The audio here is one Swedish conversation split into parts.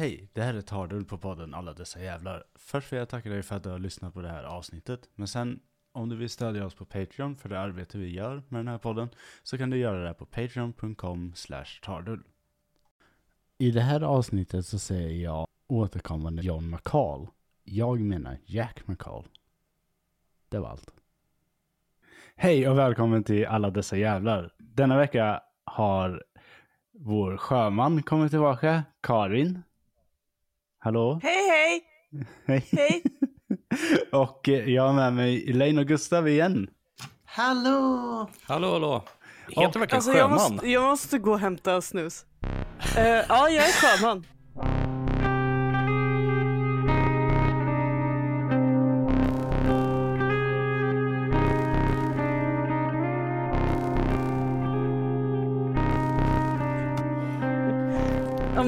Hej, det här är Tardull på podden Alla Dessa Jävlar. Först vill jag tacka dig för att du har lyssnat på det här avsnittet. Men sen, om du vill stödja oss på Patreon för det arbete vi gör med den här podden, så kan du göra det på patreon.com tardull. I det här avsnittet så säger jag återkommande John McCall. Jag menar Jack McCall. Det var allt. Hej och välkommen till Alla Dessa Jävlar. Denna vecka har vår sjöman kommit tillbaka, Karin. Hallå? Hej hej! Hej. Hej! och eh, jag har med mig Elaine och Gustav igen. Hallå! Hallå, hallå. Heter verkligen Alltså jag sjöman? måste, jag måste gå och hämta snus. Eh, ja, jag är sjöman.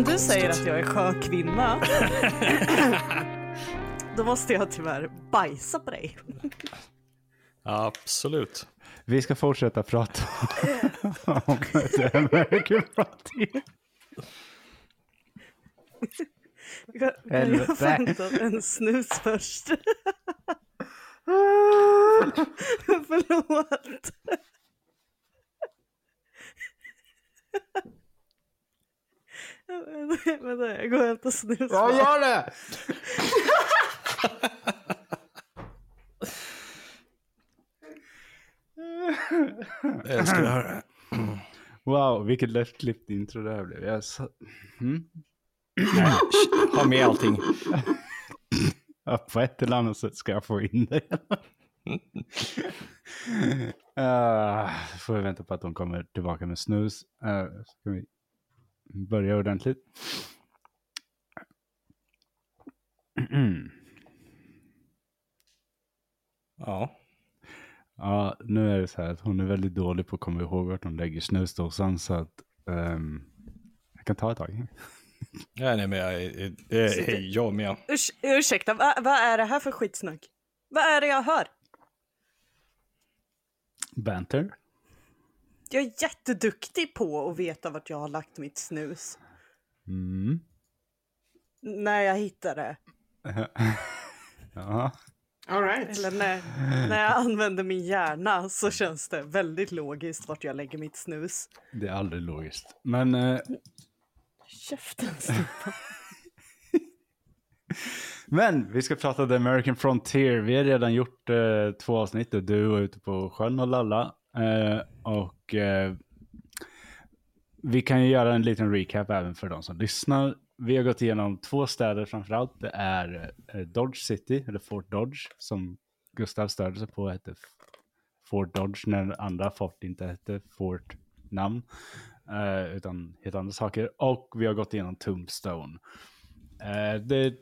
Om du säger att jag är sjökvinna, då måste jag tyvärr bajsa på dig. Absolut. Vi ska fortsätta prata om The American Frontier. Kan kan jag få hämta en snus först? Förlåt. Vänta, jag går och hämtar snus. gör det! Jag älskar det här. Wow, vilket lättklippt intro det här blev. Jag sa... mm. Ha med allting. ja, på ett eller annat sätt ska jag få in det. uh, får vi vänta på att de kommer tillbaka med snus. Uh, ska vi börja ordentligt? Ja. Ja, nu är det så här att hon är väldigt dålig på att komma ihåg vart hon lägger snusdosan så att ehm, jag kan ta ett tag. Nej, nej, men jag, det är jag med. Urs ursäkta, vad vad är det här för skitsnack? Vad är det jag hör? Banter? Jag är jätteduktig på att veta vart jag har lagt mitt snus. Mm. När jag hittar det. Ja. All right. Eller när, när jag använder min hjärna så känns det väldigt logiskt vart jag lägger mitt snus. Det är aldrig logiskt. Men eh, Käften. Men vi ska prata The American Frontier. Vi har redan gjort eh, två avsnitt där du var ute på sjön och lalla. Eh, och eh, vi kan ju göra en liten recap även för de som lyssnar. Vi har gått igenom två städer framförallt. Det är eh, Dodge City, eller Fort Dodge, som Gustav störde sig på hette Fort Dodge när andra fort inte hette Fort namn. Eh, utan helt andra saker. Och vi har gått igenom Tombstone. Det är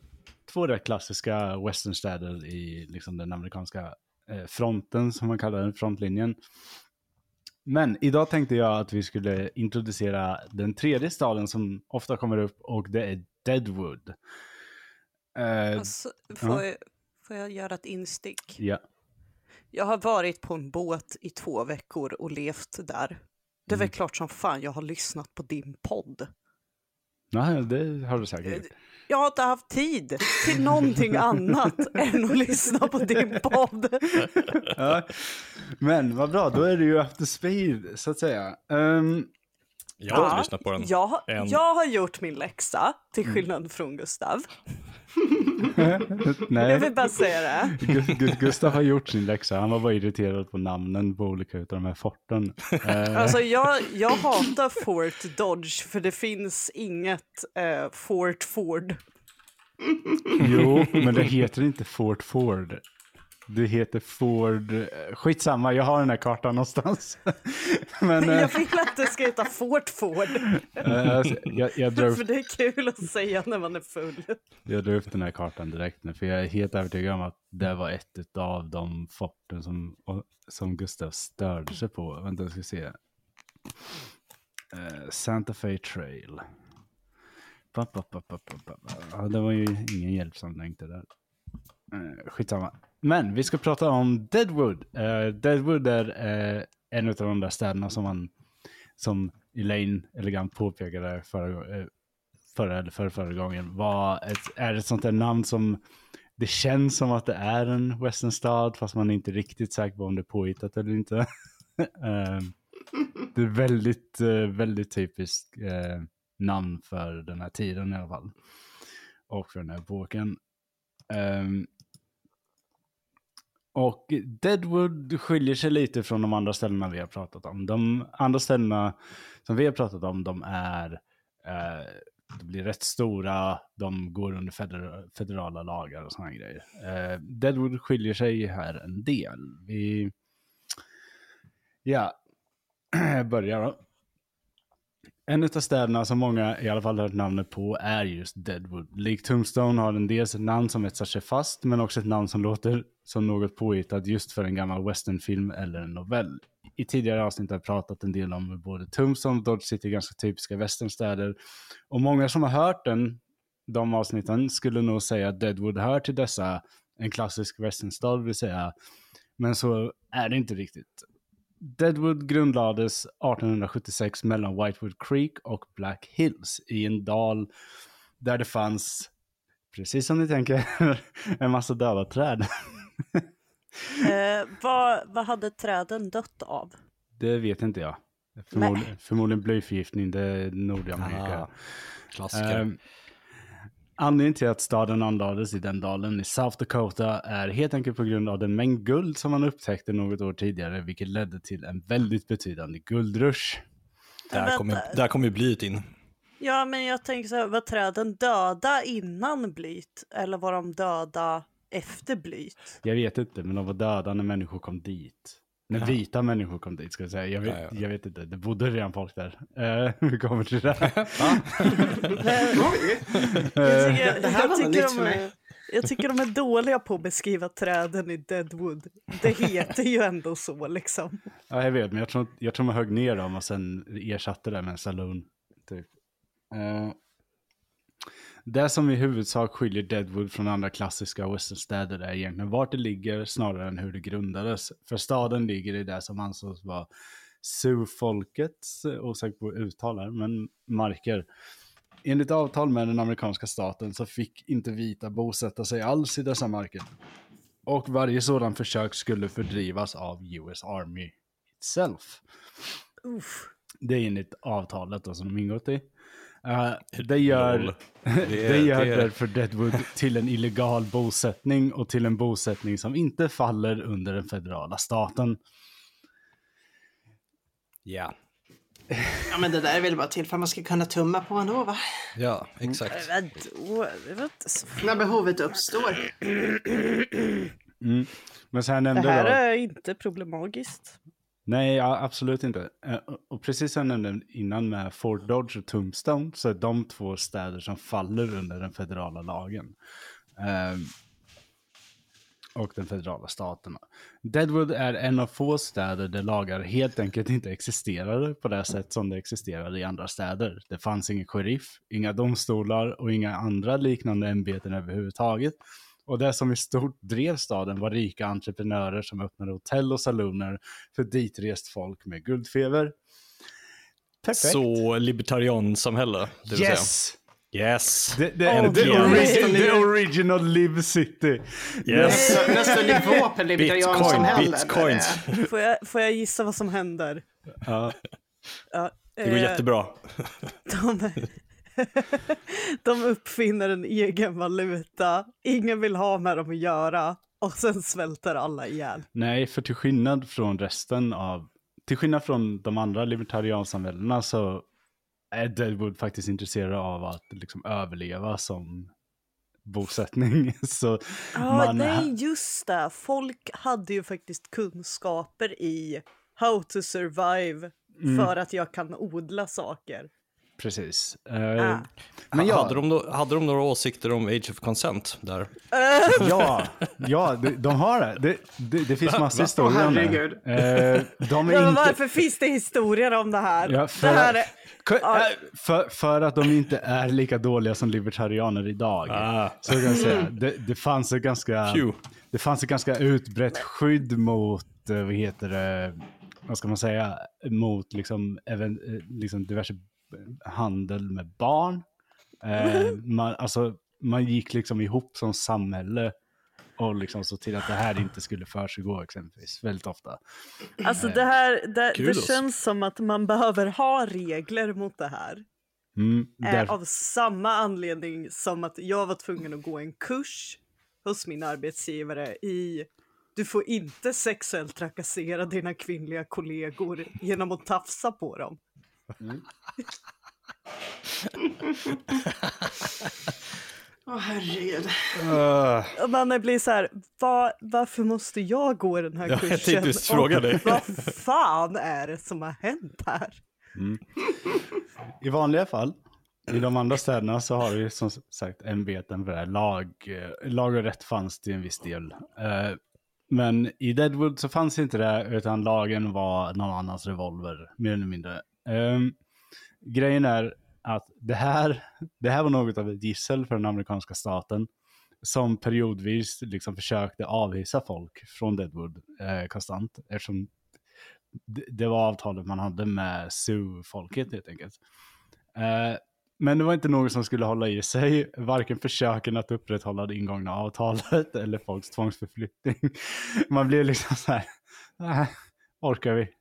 två rätt klassiska westernstäder i liksom den amerikanska fronten, som man kallar den, frontlinjen. Men idag tänkte jag att vi skulle introducera den tredje staden som ofta kommer upp och det är Deadwood. Eh, Alltså, får, jag, får jag göra ett instick? ja. Jag har varit på en båt i två veckor och levt där. Det är väl klart som fan jag har lyssnat på din podd. Nej, det har du säkert gjort. Jag har inte haft tid till någonting annat än att lyssna på din podd. Ja. Men vad bra, då är det ju to speed så att säga. Ehm, Jag har lyssnat på den. Jag, har- En- jag har gjort min läxa, till skillnad från Gustav. Jag nej, vill bara säga det. Gu- Gu- Gustav har gjort sin läxa. Han var bara irriterad på namnen på olika utav de här forten. Eh, Alltså jag, jag hatar Fort Dodge för det finns inget eh, Fort Ford. Jo, men det heter inte Fort Ford. Det heter Ford... eh, Skitsamma, jag har den här kartan någonstans. men eh, Jag vill att det ska heta Fort Ford. eh, alltså, jag, jag, drar För det är kul att säga när man är full. jag drar upp den här kartan direkt nu, för jag är helt övertygad om att det var ett av de forten som, som Gustav störde sig på. Vänta, jag ska se. Eh, Santa Fe Trail. Pa, pa, pa, pa, pa, pa. Ja, det var ju ingen hjälpsam länk det där. Eh, skitsamma. Men vi ska prata om Deadwood. Uh, Deadwood är uh, en av de där städerna som man, som Elaine elegant påpekade förra, eh, förra eller förra, förra gången var ett, är ett sånt där namn som det känns som att det är en westernstad fast man är inte riktigt säker på om det är påhittat eller inte. uh, det är väldigt, väldigt typiskt namn för den här tiden i alla fall. Och för den här boken. Ehm, och Deadwood skiljer sig lite från de andra ställena vi har pratat om. De andra ställena som vi har pratat om, de är eh, de blir rätt stora, de går under feder federala lagar och sådana grejer. Eh, Deadwood skiljer sig här en del. Vi... Ja, börjar då. En av städerna som många i alla fall hört namnet på är just Deadwood. Likt Tombstone har den dels ett namn som etsar sig fast, men också ett namn som låter som något påhittat just för en gammal westernfilm eller en novell. I tidigare avsnitt har jag pratat en del om både Tombstone och Dodge City ganska typiska westernstäder. Och många som har hört den, de avsnitten skulle nog säga att Deadwood hör till dessa en klassisk westernstad vill säga. Men så är det inte riktigt. Deadwood grundlades 1876 mellan Whitewood Creek och Black Hills i en dal där det fanns, precis som ni tänker, en massa döda träd. eh, vad, vad hade träden dött av? Det vet inte jag. Förmodligen, förmodligen blyförgiftning, det är Nordamerika. Ah, klassiker. Um, Anledningen till att staden anlades i den dalen i South Dakota är helt enkelt på grund av den mängd guld som man upptäckte något år tidigare, vilket ledde till en väldigt betydande guldrush. Där kommer, där kommer blyet in. Ja, men jag tänker så här, var träden döda innan blyt eller var de döda efter blyt? Jag vet inte, men de var döda när människor kom dit. När vita människor kom dit ska jag säga. Jag vet, ja, ja. jag vet inte, det bodde redan folk där. Uh, vi kommer till det. jag, tycker, de är dåliga på att beskriva träden i Deadwood. Det heter ju ändå så liksom. Ja, jag vet, men jag tror, jag tror man högg ner dem och sen ersatte det med en saloon. Typ. Uh, det som i huvudsak skiljer Deadwood från andra klassiska westernstäder är egentligen vart det ligger snarare än hur det grundades. För staden ligger i det som ansågs vara Sioux-folkets, osäker på uttalar, men marker. Enligt avtal med den amerikanska staten så fick inte vita bosätta sig alls i dessa marker. Och varje sådan försök skulle fördrivas av US Army itself. Uff. Det är enligt avtalet då, som de ingått i. Uh, det gör, det, det gör det. därför Deadwood till en illegal bosättning och till en bosättning som inte faller under den federala staten. Ja. Ja men det där är väl bara till för att man ska kunna tumma på ändå va? Ja, exakt. När behovet uppstår. Mm. Men så här nämnde det här då, är inte problematiskt. Nej, absolut inte. Eh, och precis som jag nämnde innan med Fort Dodge och Tombstone så är de två städer som faller under den federala lagen. Um, och den federala staterna. Deadwood är en av få städer där lagar helt enkelt inte existerade på det sätt som det existerade i andra städer. Det fanns ingen sheriff, inga domstolar och inga andra liknande ämbeten överhuvudtaget. Och det som i stort drev staden var rika entreprenörer som öppnade hotell och saloner för ditrest folk med guldfeber. Perfekt. Så libertariansamhälle, det vill yes! säga. Yes! The, the, oh, the, origi the, original Live City. Yes! Nästa nivå på libertariansamhälle. Bitcoin, får, jag, får jag gissa vad som händer? Ja. ja det går eh, jättebra. De, de uppfinner en egen valuta, ingen vill ha med dem att göra och sen svälter alla ihjäl. Nej, för till skillnad från resten av, till skillnad från de andra libertariansamhällena så är Deadwood faktiskt intresserade av att liksom överleva som bosättning. Så ah, man... Nej, just det. Folk hade ju faktiskt kunskaper i how to survive mm. för att jag kan odla saker. Precis. Uh, ah. Men ja. hade, de då, hade de några åsikter om Age of Consent där? Uh. Ja, ja de, de har det. Det, det, det finns massor historier om det. Uh, de ja, inte... Varför finns det historier om det här? Ja, för, det här är... för, för, att de inte är lika dåliga som libertarianer idag. Ah. Så kan jag säga. Det, det, fanns ett ganska, det fanns ett ganska utbrett skydd mot, vad heter det, vad ska man säga, mot liksom, även, liksom diverse handel med barn. Eh, man, alltså, man gick liksom ihop som samhälle och liksom så till att det här inte skulle försiggå exempelvis väldigt ofta. Alltså det här, det, det känns som att man behöver ha regler mot det här. Mm, Eh, av samma anledning som att jag var tvungen att gå en kurs hos min arbetsgivare i du får inte sexuellt trakassera dina kvinnliga kollegor genom att tafsa på dem. Åh herregud. Uh, Och man blir så här, Va, varför måste jag gå den här Ja, kursen? jag tänkte just fråga dig. Vad fan är det som har hänt här? I vanliga fall, i de andra städerna så har vi som sagt ämbeten för det här. Lag, lag och rätt fanns till en viss del. Eh, Men i Deadwood så fanns inte det, utan lagen var någon annans revolver, mer eller mindre. Um, grejen är att det här, det här var något av ett gissel för den amerikanska staten som periodvis liksom försökte avvisa folk från Deadwood eh, konstant eftersom det, det var avtalet man hade med Sioux-folket helt enkelt. Eh, men det var inte något som skulle hålla i sig, varken försöken att upprätthålla det ingångna avtalet eller folks tvångsförflyttning. Man blev liksom så här, äh, orkar vi?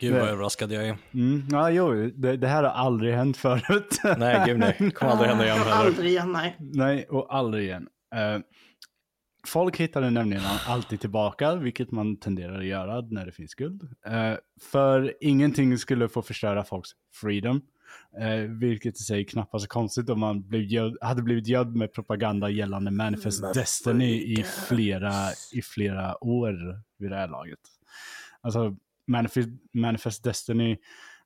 Gud vad överraskad jag är. Mm, ja, jo, det, det här har aldrig hänt förut. Nej, gud nej. Kommer aldrig hända igen heller. Aldrig igen, nej. Nej, och aldrig igen. Eh, folk hittade nämligen alltid tillbaka, vilket man tenderar att göra när det finns guld. Eh, för ingenting skulle få förstöra folks freedom. Eh, vilket i sig knappast är konstigt om man blev göd, hade blivit gödd med propaganda gällande Manifest Destiny i flera, i flera år vid det här laget. Alltså, Manifest, Manifest Destiny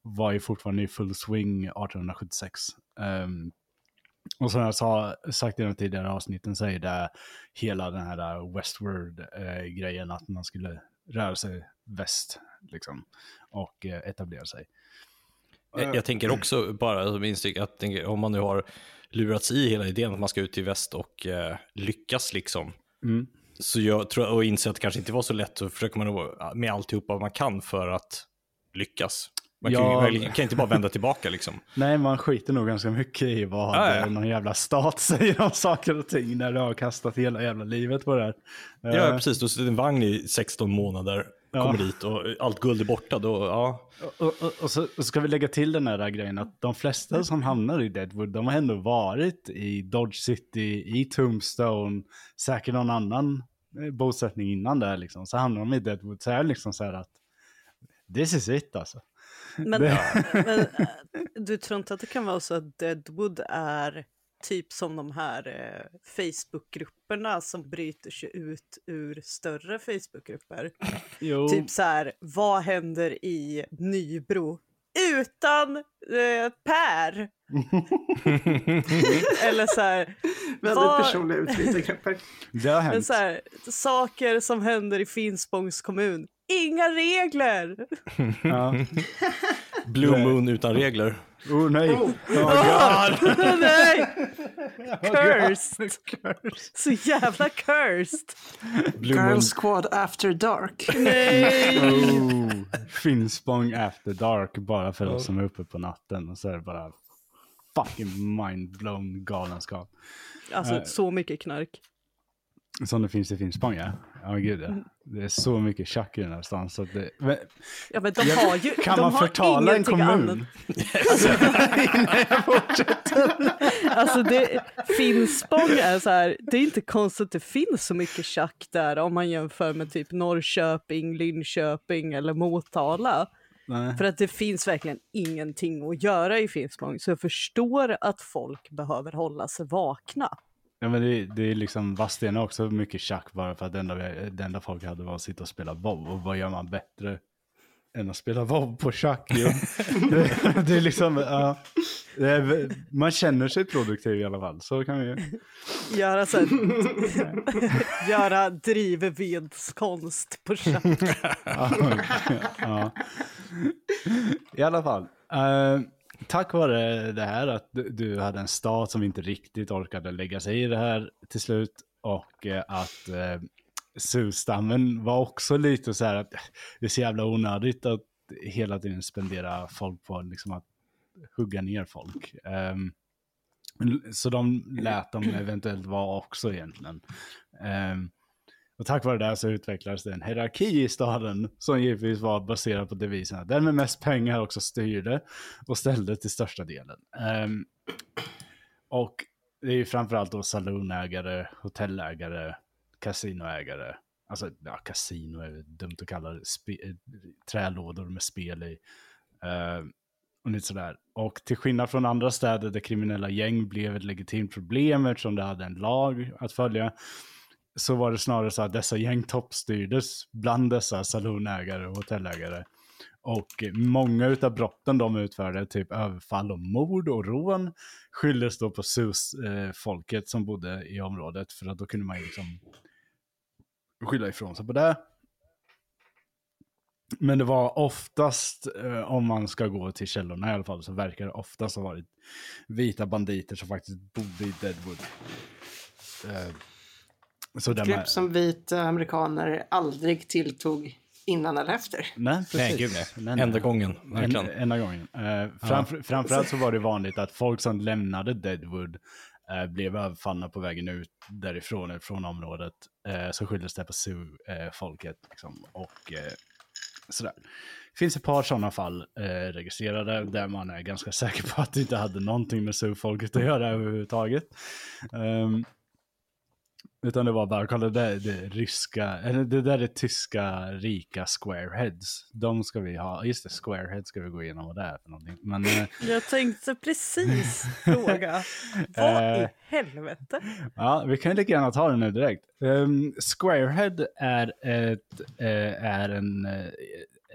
var ju fortfarande i full swing 1876. Ehm, och som jag sa, sagt i de tidigare avsnitten så är det hela den här Westward-grejen att man skulle röra sig väst liksom, och eh, etablera sig. Jag, jag tänker också bara som instick att tänker, om man nu har lurats i hela idén att man ska ut till väst och eh, lyckas liksom. Mm. Så jag tror, och inser att det kanske inte var så lätt, så försöker man med alltihopa man kan för att lyckas. Man kan, Ja. ju, kan inte bara vända tillbaka liksom. Nej, man skiter nog ganska mycket i vad Ja, ja. någon jävla stat säger om saker och ting när du har kastat hela jävla livet på det här. Ja, Eh, precis. Du sitter i en vagn i 16 månader, Ja. kommer dit och allt guld är borta. Då, ja. Och, och, och, så, och ska vi lägga till den här grejen att de flesta som hamnar i Deadwood, de har ändå varit i Dodge City, i Tombstone, säkert någon annan eh, bosättning innan där liksom. Så hamnar de i Deadwood, så är det liksom så här att this is it alltså. Men, Det- men äh, du tror inte att det kan vara så att Deadwood är typ som de här eh, Facebookgrupperna som bryter sig ut ur större Facebookgrupper? Jo, Typ så här, vad händer i Nybro utan eh, Per? Eller så här, Väldigt Vad- personliga utbytegrupper. det har men hänt. så här, saker som händer i Finspångs kommun. Inga regler! Ja. Blue Moon utan regler. Oh nej. Oh. Oh, God. Nej! Oh, Cursed! God. Så jävla cursed! Blue Moon. Girl Squad After Dark. Nej! Oh, Finspång after dark bara för oss som är uppe på natten. Och så är det bara fucking mindblown galenskap. Alltså Eh. så mycket knark. Som det finns i Finspång ja. Ja gud ja. Det är så mycket tjack i den här stan. Så det, men, Ja men de har ju kan de man har förtala en kommun? Annat. Alltså det, Finspång är så här, det är inte konstigt att det finns så mycket tjack där om man jämför med typ Norrköping, Linköping eller Motala. Nej. För att det finns verkligen ingenting att göra i Finspång. Så jag förstår att folk behöver hålla sig vakna. Ja, men det, det är liksom Vadstena också mycket tjack bara för att det enda, det enda folk hade var att sitta och spela WoW. Och vad gör man bättre än att spela WoW på tjack? ju? det, det är liksom, ja, det är, man känner sig produktiv i alla fall. Så kan vi ju. Göra, så här, göra drivvedskonst på chatt. Ja, ja. I alla fall. eh, tack vare det här att du, hade en stat som inte riktigt orkade lägga sig i det här till slut och eh, att eh, Sioux-stammen var också lite så här att det är så jävla onödigt att hela tiden spendera folk på liksom att hugga ner folk. Um, Så de lät dem eventuellt vara också egentligen. Um, och tack vare det så utvecklades det en hierarki i staden som givetvis var baserad på devisen att den med mest pengar också styrde och ställde till största delen. Um, och det är ju framförallt då saloonägare, hotellägare, kasinoägare. Alltså, ja, kasino är dumt att kalla det. Spe- eh, trälådor med spel i. Uh, och lite sådär. Och till skillnad från andra städer där kriminella gäng blev ett legitimt problem eftersom det hade en lag att följa, så var det snarare så att dessa gäng toppstyrdes bland dessa saloonägare och hotellägare. Och många av brotten de utförde, typ överfall och mord och rån, skylldes då på SUS-folket som bodde i området. För att då kunde man liksom skylla ifrån sig på det. Men det var oftast, eh, om man ska gå till källorna i alla fall, så verkar det oftast ha varit vita banditer som faktiskt bodde i Deadwood. Eh, så Ett med- som vita amerikaner aldrig tilltog innan eller efter. Nej, precis. Nej, gud nej. Enda gången, verkligen. En, enda gången. Eh, framför, Framförallt så var det vanligt att folk som lämnade Deadwood eh, blev överfallna på vägen ut därifrån, eller från området. Eh, så skylldes det på Sioux-folket. liksom, och sådär. Det finns ett par sådana fall eh, registrerade där man är ganska säker på att det inte hade någonting med Sioux-folket att göra överhuvudtaget. Ehm, utan det var bara, kolla det, det ryska, eller det där är tyska rika squareheads. De ska vi ha, just det, squareheads ska vi gå igenom vad det är för någonting. Men eh, Jag tänkte precis fråga, vad i Eh. helvete? ja, vi kan ju lika gärna ta det nu direkt. Um, squarehead är, ett, eh, är en, eh,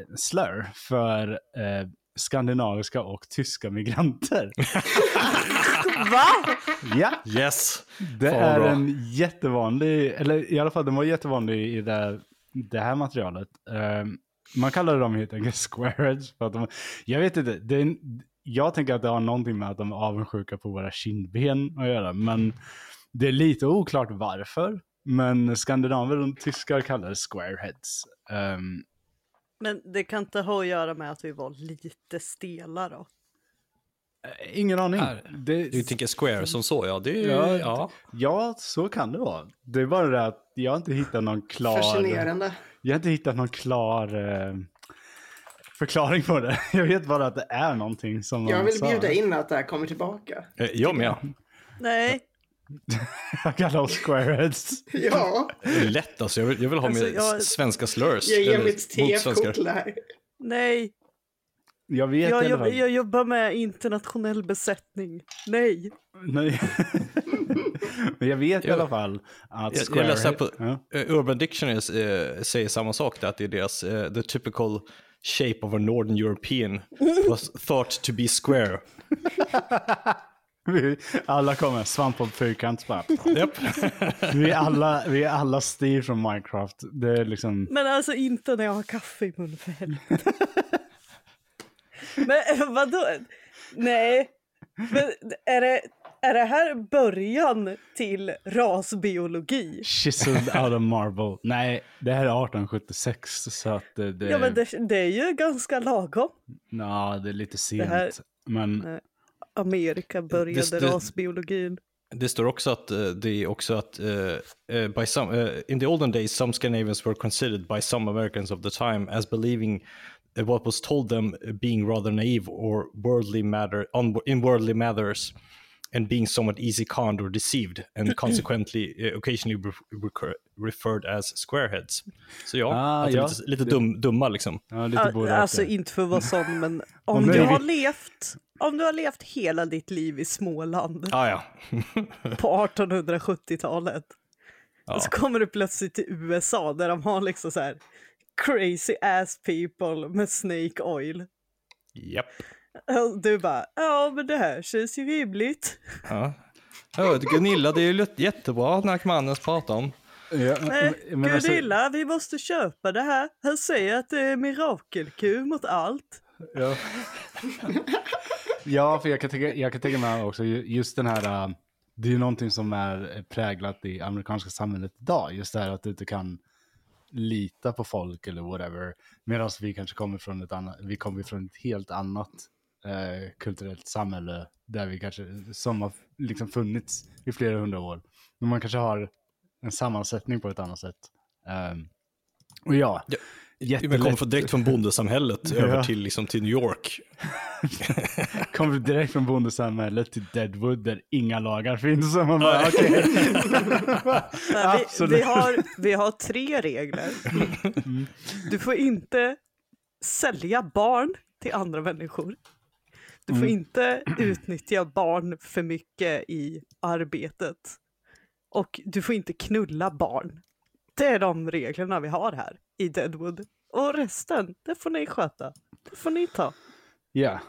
en slur för eh, skandinaviska och tyska migranter. Va? ja, Yes! det Fan, är bra. en jättevanlig, eller i alla fall den var jättevanlig i det, det här materialet. Um, man kallar dem helt enkelt squareheads. För att de, jag vet inte, det är, jag tänker att det har någonting med att de är avundsjuka på våra kindben att göra. Men det är lite oklart varför. Men skandinaver och tyskar kallar det squareheads. Um, Men det kan inte ha att göra med att vi var lite stela då? Ingen aning. Det, Du tänker Square som så, ja. Det Ja, ja. ja, så kan det vara. Det är bara det att jag inte hittat någon klar... Fascinerande. Jag har inte hittat någon klar eh, förklaring på det. Jag vet bara att det är någonting som Jag vill sa. bjuda in att det här kommer tillbaka. Eh, Jag med. Nej, Jag kallar oss squareheads. Ja, Det är Lätt alltså. Jag vill, jag vill ha Alltså, med jag- svenska slurs. jag ger mitt. T-kort här. nej. Jag vet Jag, jobb, jag jobbar med internationell besättning. Nej. Nej. Men jag vet i alla fall att Jag, jag läste på Ja. eh, Urban Dictionary eh, säger samma sak, där, att det är deras, eh, the typical shape of a Northern European was thought to be square. Vi alla kommer, svamp och fyrkant bara. Japp. Vi är alla, vi är alla Steve från Minecraft. Det är liksom... Men alltså inte när jag har kaffe i munnen för helvete. Men eh, vadå? Nej. Men är det, är det här början till rasbiologi? Chiseled out of marble. Nej, det här är 1876 så att det, det, Ja men det, det är ju ganska lagom. Nja, det är lite sent. här- Men Nej. Amerika började Det- det- rasbiologin. Det står också att eh, det är också att eh, eh, by some, eh, in the olden days some Scandinavians were considered by some Americans of the time as believing uh, what was told them being rather naive or worldly matter on, in worldly matters and being somewhat easy conned or deceived and consequently uh, occasionally re- referred as squareheads. Så ja, Ah, är ja. lite, lite dum, dumma liksom. ja, lite både Alltså och. inte för att vara sån men om du har levt om du har levt hela ditt liv i Småland Ah, ja. på 1870-talet Ja. och så kommer du plötsligt till USA där de har liksom så här crazy ass people med snake oil. Japp. Och Du bara, ja men det här känns ju rimligt. Ja. Ja, Gunilla, det är ju jättebra när mannen pratar om. Ja, Nej, men alltså- Gunilla, vi måste köpa det här. Han säger att det är mirakelkur mot allt. Ja. ja, för jag kan, tänka, jag kan tänka mig också ju- just den här, äh, det är ju någonting som är präglat i amerikanska samhället idag, just det här att du inte kan lita på folk eller whatever, medan vi kanske kommer från ett annat, vi kommer från ett helt annat eh, kulturellt samhälle där vi kanske, som har liksom funnits i flera hundra år. Men man kanske har en sammansättning på ett annat sätt. Ehm, och ja, Ja, jättelätt. Vi kommer från direkt från bondesamhället Ja. över till, liksom, till New York. kommer direkt från bondesamhället till Deadwood där inga lagar finns. Så man bara, okej. Nej, vi, vi, har, vi har tre regler. Du får inte sälja barn till andra människor. Du får Mm. inte utnyttja barn för mycket i arbetet. Och du får inte knulla barn. Det är de reglerna vi har här i Deadwood. Och resten, det får ni sköta. Det får ni ta. Ja.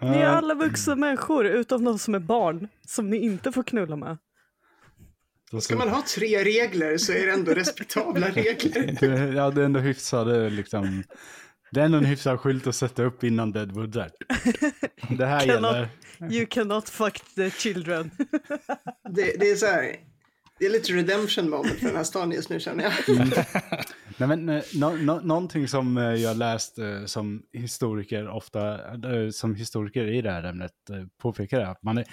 Ni är Eh, alla vuxna människor utom de som är barn som ni inte får knulla med. då Ska man ha tre regler så är det ändå respektabla regler. Det, ja, det är ändå hyfsade liksom. Det är ändå en hyfsad skylt att sätta upp innan Deadwood där. Det här Cannot- gäller. You cannot fuck the children. Det, det är så här. Det är lite redemption moment för den här stan just nu känner jag. Nej, men, eh, nå- nå- någonting som eh, jag läst eh, som historiker ofta, eh, som historiker i det här ämnet eh, påpekar är att man är,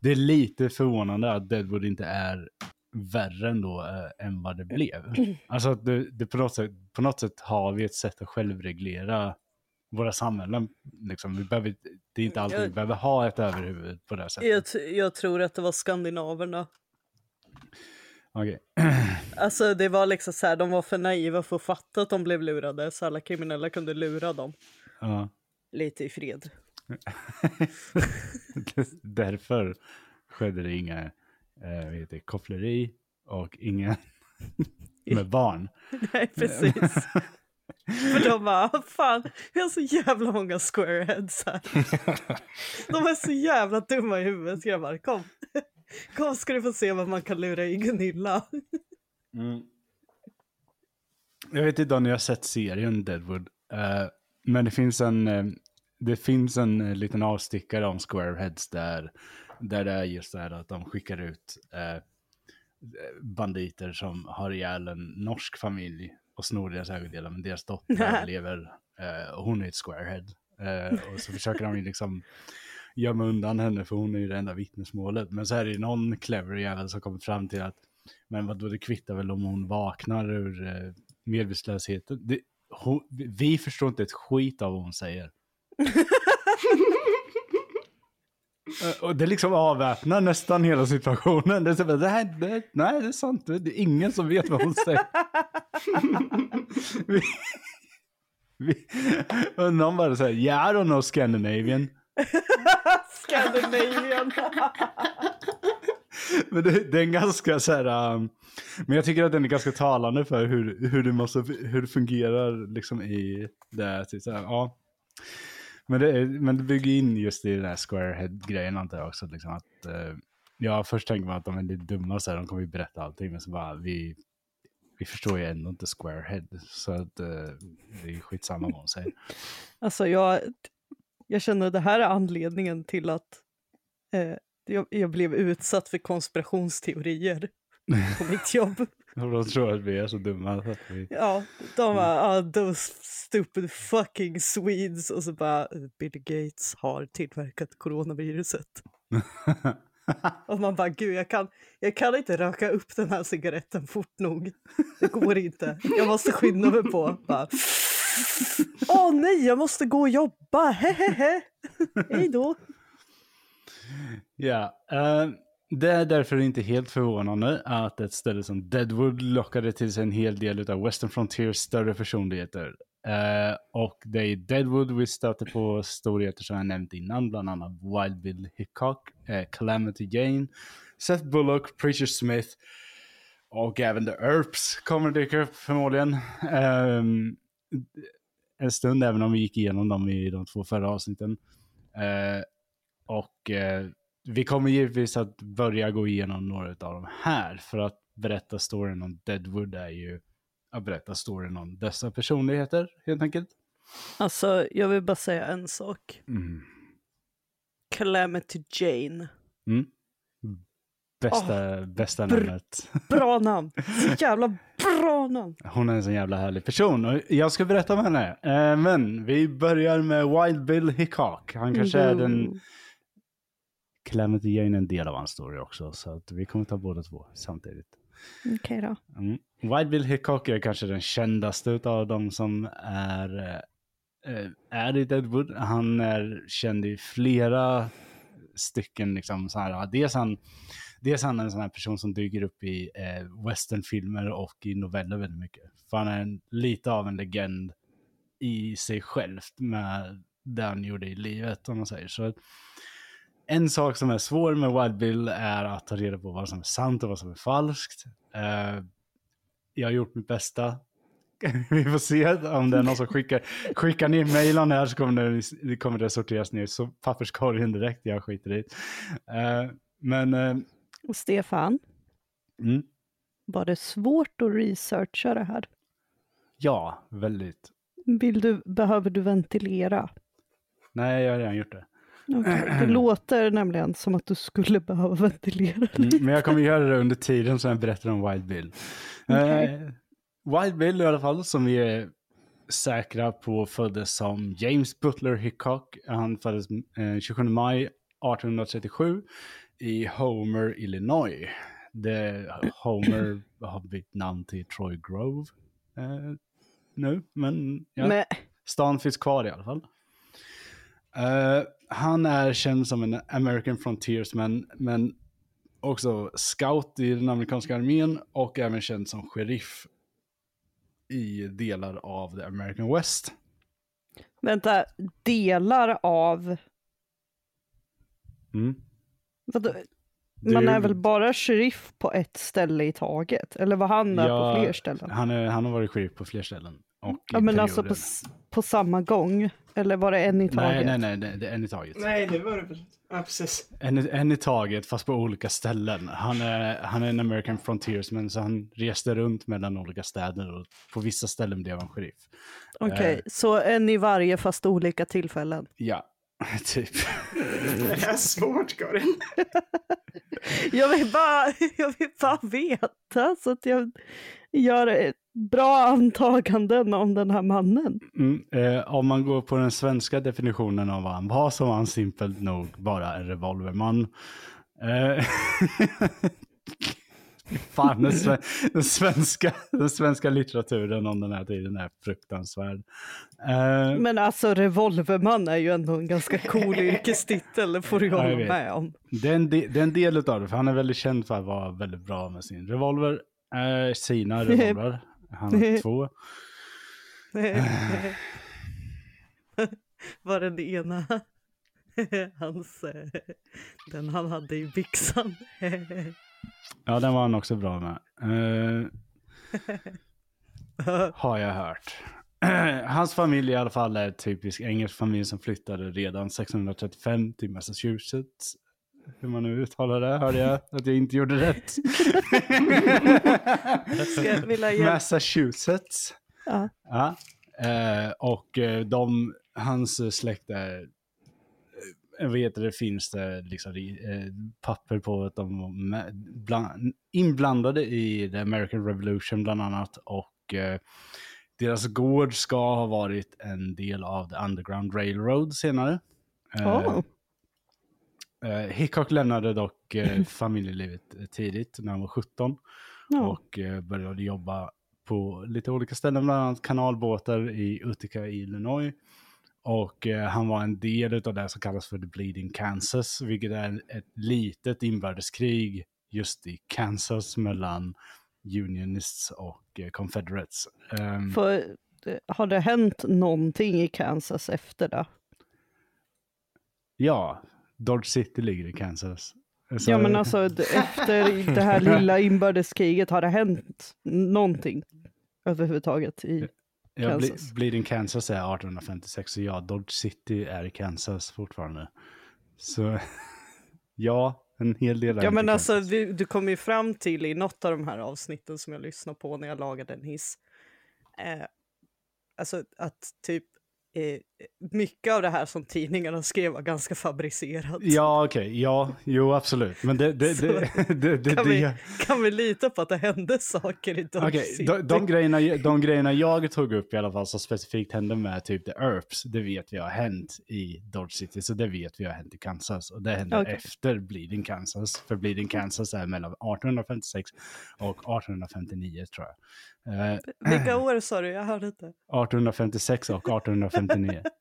det är lite förvånande att Deadwood inte är värre ändå eh, än vad det blev. Alltså att det, det på, något sätt, på något sätt har vi ett sätt att självreglera våra samhällen. Liksom, vi behöver, det är inte alltid vi behöver ha ett överhuvud på det här sättet. Jag, jag tror att det var skandinaverna. Okej. Alltså det var liksom så här, de var för naiva för att fatta att de blev lurade så alla kriminella kunde lura dem. Ja. Lite i fred. Därför skedde det inga eh, vad heter koppleri och inga med barn. Nej precis. För de bara, "Ah, fan, vi har så jävla många squareheads här. De är så jävla dumma i huvudet grabbar, kom. Kom ska du få se vad man kan lura i Gunilla. Jag vet inte om ni har sett serien Deadwood, eh, men det finns en, eh, det finns en eh, liten avstickare om Squareheads där, där det är just det här att de skickar ut banditer som har ihjäl en norsk familj och snor deras ägodelar, men deras dotter eh, och hon är ett Squarehead. Eh, och så försöker de ju liksom gömma undan henne för hon är ju det enda vittnesmålet. Men så är det någon clever jävel som kommer fram till att men vad då det kvittar väl om hon vaknar ur eh, medvetslösheten. Det, hon, vi förstår inte ett skit av vad hon säger. Eh, Och det liksom avväpnar nästan hela situationen. Det är så, bara, det här, det, nej, det är sant. Det är ingen som vet vad hon säger. vi, vi, och någon bara säger, yeah, I don't know Scandinavian. Scandinavian. Men det, det är en ganska så här, um, men jag tycker att den är ganska talande för hur, hur, det, måste, hur det fungerar liksom i det. Typ så här ja. men, det, men det bygger in just i den här squarehead-grejen antar jag också. Liksom att, eh, ja, först tänker man att de är lite dumma, så här, de kommer ju berätta allting, men så bara vi, vi förstår ju ändå inte squarehead. Så att eh, det är skitsamma vad hon säger. Alltså jag, jag känner att det här är anledningen till att eh, jag, jag blev utsatt för konspirationsteorier på mitt jobb. De tror att vi är så dumma. Att vi, Ja, de bara, ah, those stupid fucking Swedes. Och så bara, Bill Gates har tillverkat coronaviruset. Och man bara, gud jag kan, jag kan inte röka upp den här cigaretten fort nog. Det går inte. Jag måste skynda mig på. Bara, Åh nej, jag måste gå och jobba. Hehehe. Hej då. Ja, eh, det är därför inte helt förvånande att ett ställe som Deadwood lockade till sig en hel del av Western Frontiers större personligheter. Uh, eh, och det är i Deadwood vi stöter på storheter som jag nämnt innan, bland annat Wild Bill Hickok, uh, Calamity Jane, Seth Bullock, Preacher Smith och även The Earps kommer dyka upp förmodligen. Um, en stund, även om vi gick igenom dem i de två förra avsnitten. Eh, och eh, vi kommer givetvis att börja gå igenom några av dem här. För att berätta storyn om Deadwood är ju att berätta storyn om dessa personligheter helt enkelt. Alltså, jag vill bara säga en sak. Mm. Calamity Jane. Mm. Bästa, bästa brr. namnet. Bra namn. Så jävla Bra namn! Hon är en så jävla härlig person och jag ska berätta om henne. Eh, men vi börjar med Wild Bill Hickok. Han kanske är den... Calamity Jane är en del av hans story också, så att vi kommer ta båda två samtidigt. Okej då. Mm. Wild Bill Hickok är kanske den kändaste av de som är, eh, är i Deadwood. Han är känd i flera stycken, liksom så här, dels han, dels han är en sån här person som dyker upp i eh, westernfilmer och i noveller väldigt mycket. För han är en, lite av en legend i sig själv med det han gjorde i livet, om man säger. Så en sak som är svår med Wild Bill är att ta reda på vad som är sant och vad som är falskt. Eh, jag har gjort mitt bästa. Vi får se om det är någon som skickar, skickar ner mejl om det här så kommer det, det, kommer det sorteras ner så papperskorgen direkt. Jag skiter i uh, Men... Uh, Stefan, mm, var det svårt att researcha det här? ja, väldigt. Vill du, behöver du ventilera? Nej, jag har redan gjort det. Okej, Det låter nämligen som att du skulle behöva ventilera. Mm, men jag kommer göra det under tiden som jag berättar om Wild Bill. Okej. Eh, Wild Bill i alla fall, som vi är säkra på föddes som James Butler Hickok. Han föddes eh, 27 maj 1837 i Homer, Illinois. Det, Homer har bytt namn till Troy Grove eh, nu, men ja. Men, Stan finns kvar i alla fall. Eh, han är känd som en American Frontiersman, men också scout i den amerikanska armén och även känd som sheriff i delar av the American West. vänta, delar av... Mm. Vadå? Man är- väl bara sheriff på ett ställe i taget? Eller var han där Ja, på fler ställen? Han, är, han har varit sheriff på fler ställen. Och Ja, men alltså på, på samma gång? Eller var det en i Nej, taget? nej, nej, det, det är en i taget. Nej, det var det väl. Ja, precis. En, en i taget, fast på olika ställen. Han är, han är en American Frontiersman, så han reste runt mellan olika städer och på vissa ställen blev han sheriff. Okej, Eh. så en i varje fast olika tillfällen. Ja, typ. Det är svårt, Karin. Jag vill bara, jag vill bara veta så att jag gör bra antaganden om den här mannen. Mm, eh, om man går på den svenska definitionen av vad han var så var han simpelt nog bara en revolverman. Eh, Fan, den, sve- den, svenska, den svenska litteraturen om den här tiden är fruktansvärd. Eh, Men alltså revolverman är ju ändå en ganska cool yrkestitel, det får du ju hålla med om. det, är en de, det är en del av det, för han är väldigt känd för att vara väldigt bra med sin revolver. Eh, sina revolver. Han har två. Var den ena hans, eh, den han hade i byxan. Ja, den var han också bra med. Eh, har jag hört. Hans familj i alla fall är en typisk engelsk familj som flyttade redan 1635 till Massachusetts. Hur man nu uttalar det, hörde jag att jag inte gjorde rätt. Ska jag vilja hjälpa? Massachusetts. Ja. Ja. Eh, och eh, de, hans släkt är, eh, vet det finns det liksom eh, papper på att de var bland, inblandade i the American Revolution bland annat och eh, deras gård ska ha varit en del av the Underground Railroad senare. Åh. eh, Hickok lämnade dock familjelivet tidigt när han var 17 Ja. och började jobba på lite olika ställen, bland annat kanalbåtar i Utica i Illinois. Och eh, han var en del av det som kallas för The Bleeding Kansas, vilket är ett litet inbördeskrig just i Kansas mellan Unionists och eh, Confederates. Ehm, För, eh, har det hänt någonting i Kansas efter det? Ja, Dodge City ligger i Kansas. Så- Ja men alltså efter det här lilla inbördeskriget, har det hänt någonting överhuvudtaget i... Ja, Ble-. Bleeding Kansas är 1856 och ja, Dodge City är i Kansas fortfarande. Så ja, en hel del är Ja men alltså du, du kom ju fram till i något av de här avsnitten som jag lyssnade på när jag lagade en hiss. Eh, alltså att typ eh, mycket av det här som tidningarna skrev var ganska fabricerat. Ja, okej. Ja, jo, absolut. Men det... det, det, det, kan, vi, kan vi lita på att det hände saker i Dodge Okej, City? de, de, grejerna, de grejerna jag tog upp i alla fall som specifikt hände med typ The Earps, det vet vi har hänt i Dodge City, så det vet vi har hänt i Kansas. Och det hände Okej. efter Bleeding Kansas, för Bleeding Kansas är mellan 1856 och 1859 tror jag. Eh, Vilka år sa du? Jag hörde inte. 1856 och 1859.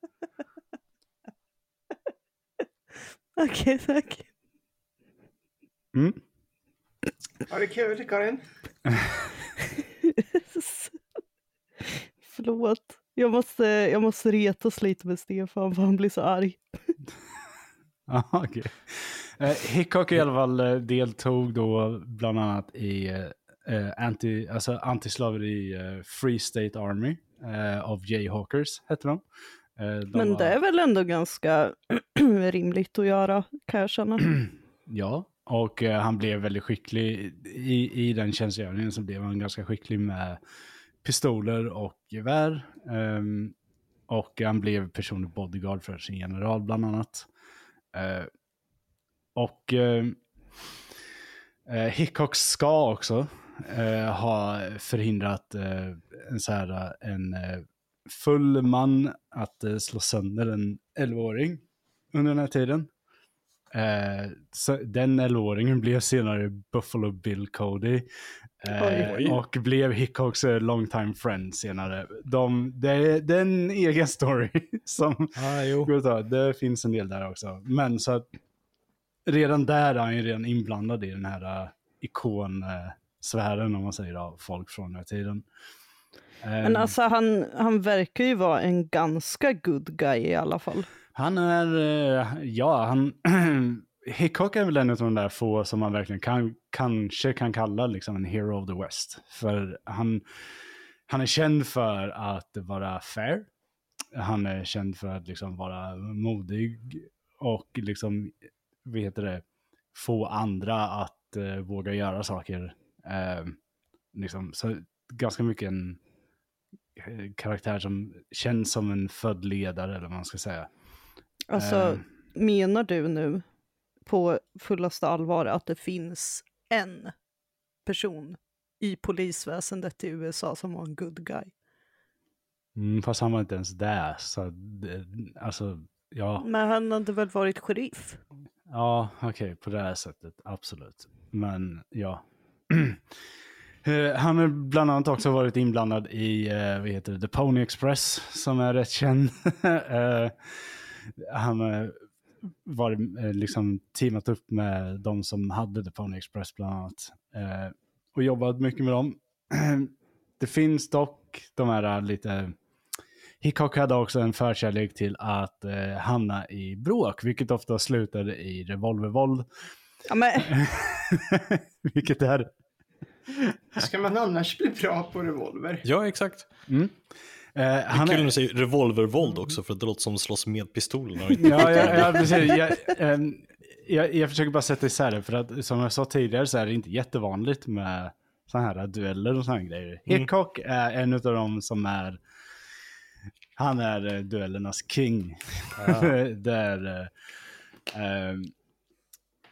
Okej, tack. Mm. Ha det kul, Karin. Förlåt. Jag måste, jag måste retas lite med Stefan för han blir så arg. Ja, okej. Eh, Hickok i alla fall eh, deltog då bland annat i eh, anti, alltså antislaveri eh, Free State Army eh, av Jayhawkers, hette de. Eh, de Men det är väl ändå ganska rimligt att göra, kan jag känna. Ja, och eh, han blev väldigt skicklig i, i den tjänstgöringen så blev han ganska skicklig med pistoler och gevär. Ehm, och han blev personlig bodyguard för sin general bland annat. Eh, och eh, Hickok ska också eh, ha förhindrat eh, en, så här, en eh, full man att eh, slå sönder en 11-åring under den här tiden. Eh, den 11-åringen blev senare Buffalo Bill Cody. Eh, Oj. och blev Hickocks eh, long time friend senare. De, det, är, det är en egen story som Ah. Går att ta. Det finns en del där också. Men så att redan där är han ju redan inblandad i den här uh, ikonsfären om man säger av folk från den här tiden. Men Ehm, alltså han, han verkar ju vara en ganska good guy i alla fall. Han är, eh, ja, han, Hickok är väl en av de där få som man verkligen kan, kanske kan kalla liksom en hero of the West. För han, han är känd för att vara fair. Han är känd för att liksom vara modig och liksom, vad heter det, få andra att eh, våga göra saker. Eh, liksom, så ganska mycket en eh, karaktär som känns som en född ledare eller vad man ska säga. Alltså, Eh. menar du nu på fullaste allvar att det finns en person i polisväsendet i USA som var en good guy? Mm, fast han var inte ens där. Så det, alltså, ja, Men han hade väl varit sheriff? ja okej, på det här sättet, absolut. Men ja. Eh, Han har bland annat också varit inblandad i, eh, vad heter det, The Pony Express, som är rätt känd. Eh, Han eh, liksom teamat upp med de som hade The Pony Express bland annat. Och jobbat mycket med dem. Det finns dock de här lite Hickok hade också en förkärlek till att hamna i bråk, vilket ofta slutade i revolvervåld. Ja, men, vilket är... Ska man annars bli bra på revolver? Ja, exakt. Mm. Eh, han Kul är, när du säger revolvervåld också, för att det låter som slåss med pistolerna. ja, ja, ja, precis. Jag, ehm, jag, jag försöker bara sätta isär det, för att som jag sa tidigare så är det inte jättevanligt med sådana här dueller och sådana här grejer. Mm. Hickok är en av dem som är, han är eh, duellernas king. Där, eh, eh,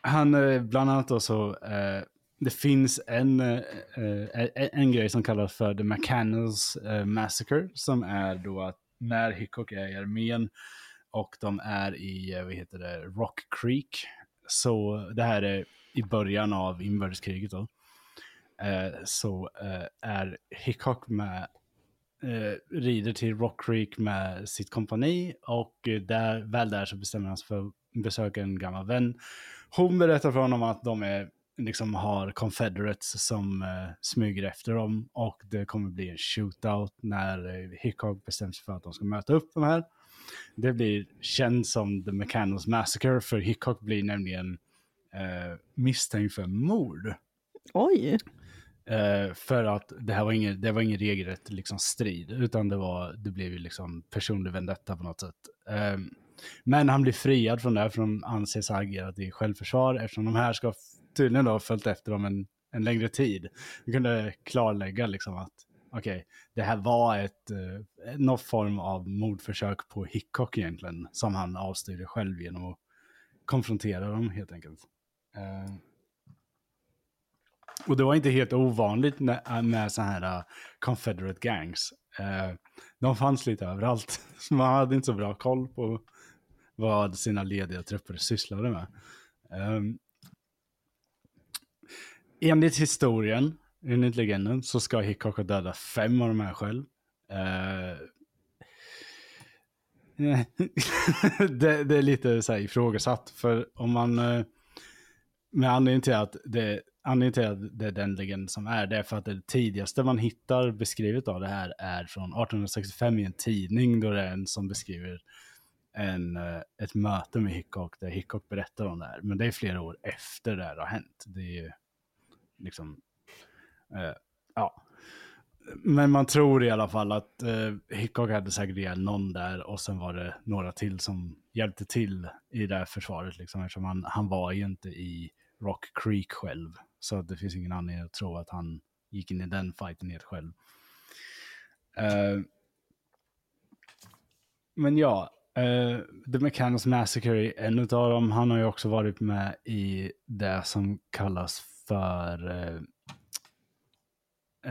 han eh, bland annat då så, eh, det finns en, eh, en, en grej som kallas för The McCannels eh, Massacre, som är då att när Hickok är i armén och de är i, eh, vad heter det, Rock Creek, så det här är i början av inbördeskriget då, eh, så eh, är Hickok med rider till Rock Creek med sitt kompani och där, väl där så bestämmer han sig för att besöka en gammal vän. Hon berättar för honom att de är, liksom har confederates som eh, smyger efter dem och det kommer bli en shootout när eh, Hickok bestämmer sig för att de ska möta upp de här. Det blir känt som The McCannels Massacre för Hickok blir nämligen eh, misstänkt för mord. oj. Eh, för att det här var ingen, det var ingen regelrätt liksom, strid, utan det, var, det blev ju liksom personlig vendetta på något sätt. Eh, men han blir friad från det, här, för de anses ha agerat i självförsvar, eftersom de här ska tydligen då följt efter dem en, en längre tid. Vi kunde klarlägga liksom att okej, det här var ett, eh, någon form av mordförsök på Hickok egentligen, som han avstyrde själv genom att konfrontera dem helt enkelt. Eh, och det var inte helt ovanligt med, eh, med så här uh, Confederate gangs. Eh, de fanns lite överallt, så man hade inte så bra koll på vad sina lediga trupper sysslade med. Um, enligt historien, enligt legenden, så ska Hickok ha dödat fem av de här själv. Uh, det, det, är lite så här ifrågasatt, för om man... Eh, uh, med anledning till att det, anledningen till att det är den legenden som är, det är för att det tidigaste man hittar beskrivet av det här är från 1865 i en tidning, då det är en som beskriver en, eh, ett möte med Hickok där Hickok berättar om det här. Men det är flera år efter det här har hänt. Det är ju liksom, eh, ja. Men man tror i alla fall att eh, Hickok hade säkert ihjäl någon där och sen var det några till som hjälpte till i det här försvaret. Liksom, eftersom han, han var ju inte i Rock Creek själv. Så det finns ingen anledning att tro att han gick in i den fighten helt själv. Eh, men ja, Uh, The Mechanics Massacre är en av dem. Han har ju också varit med i det som kallas för uh,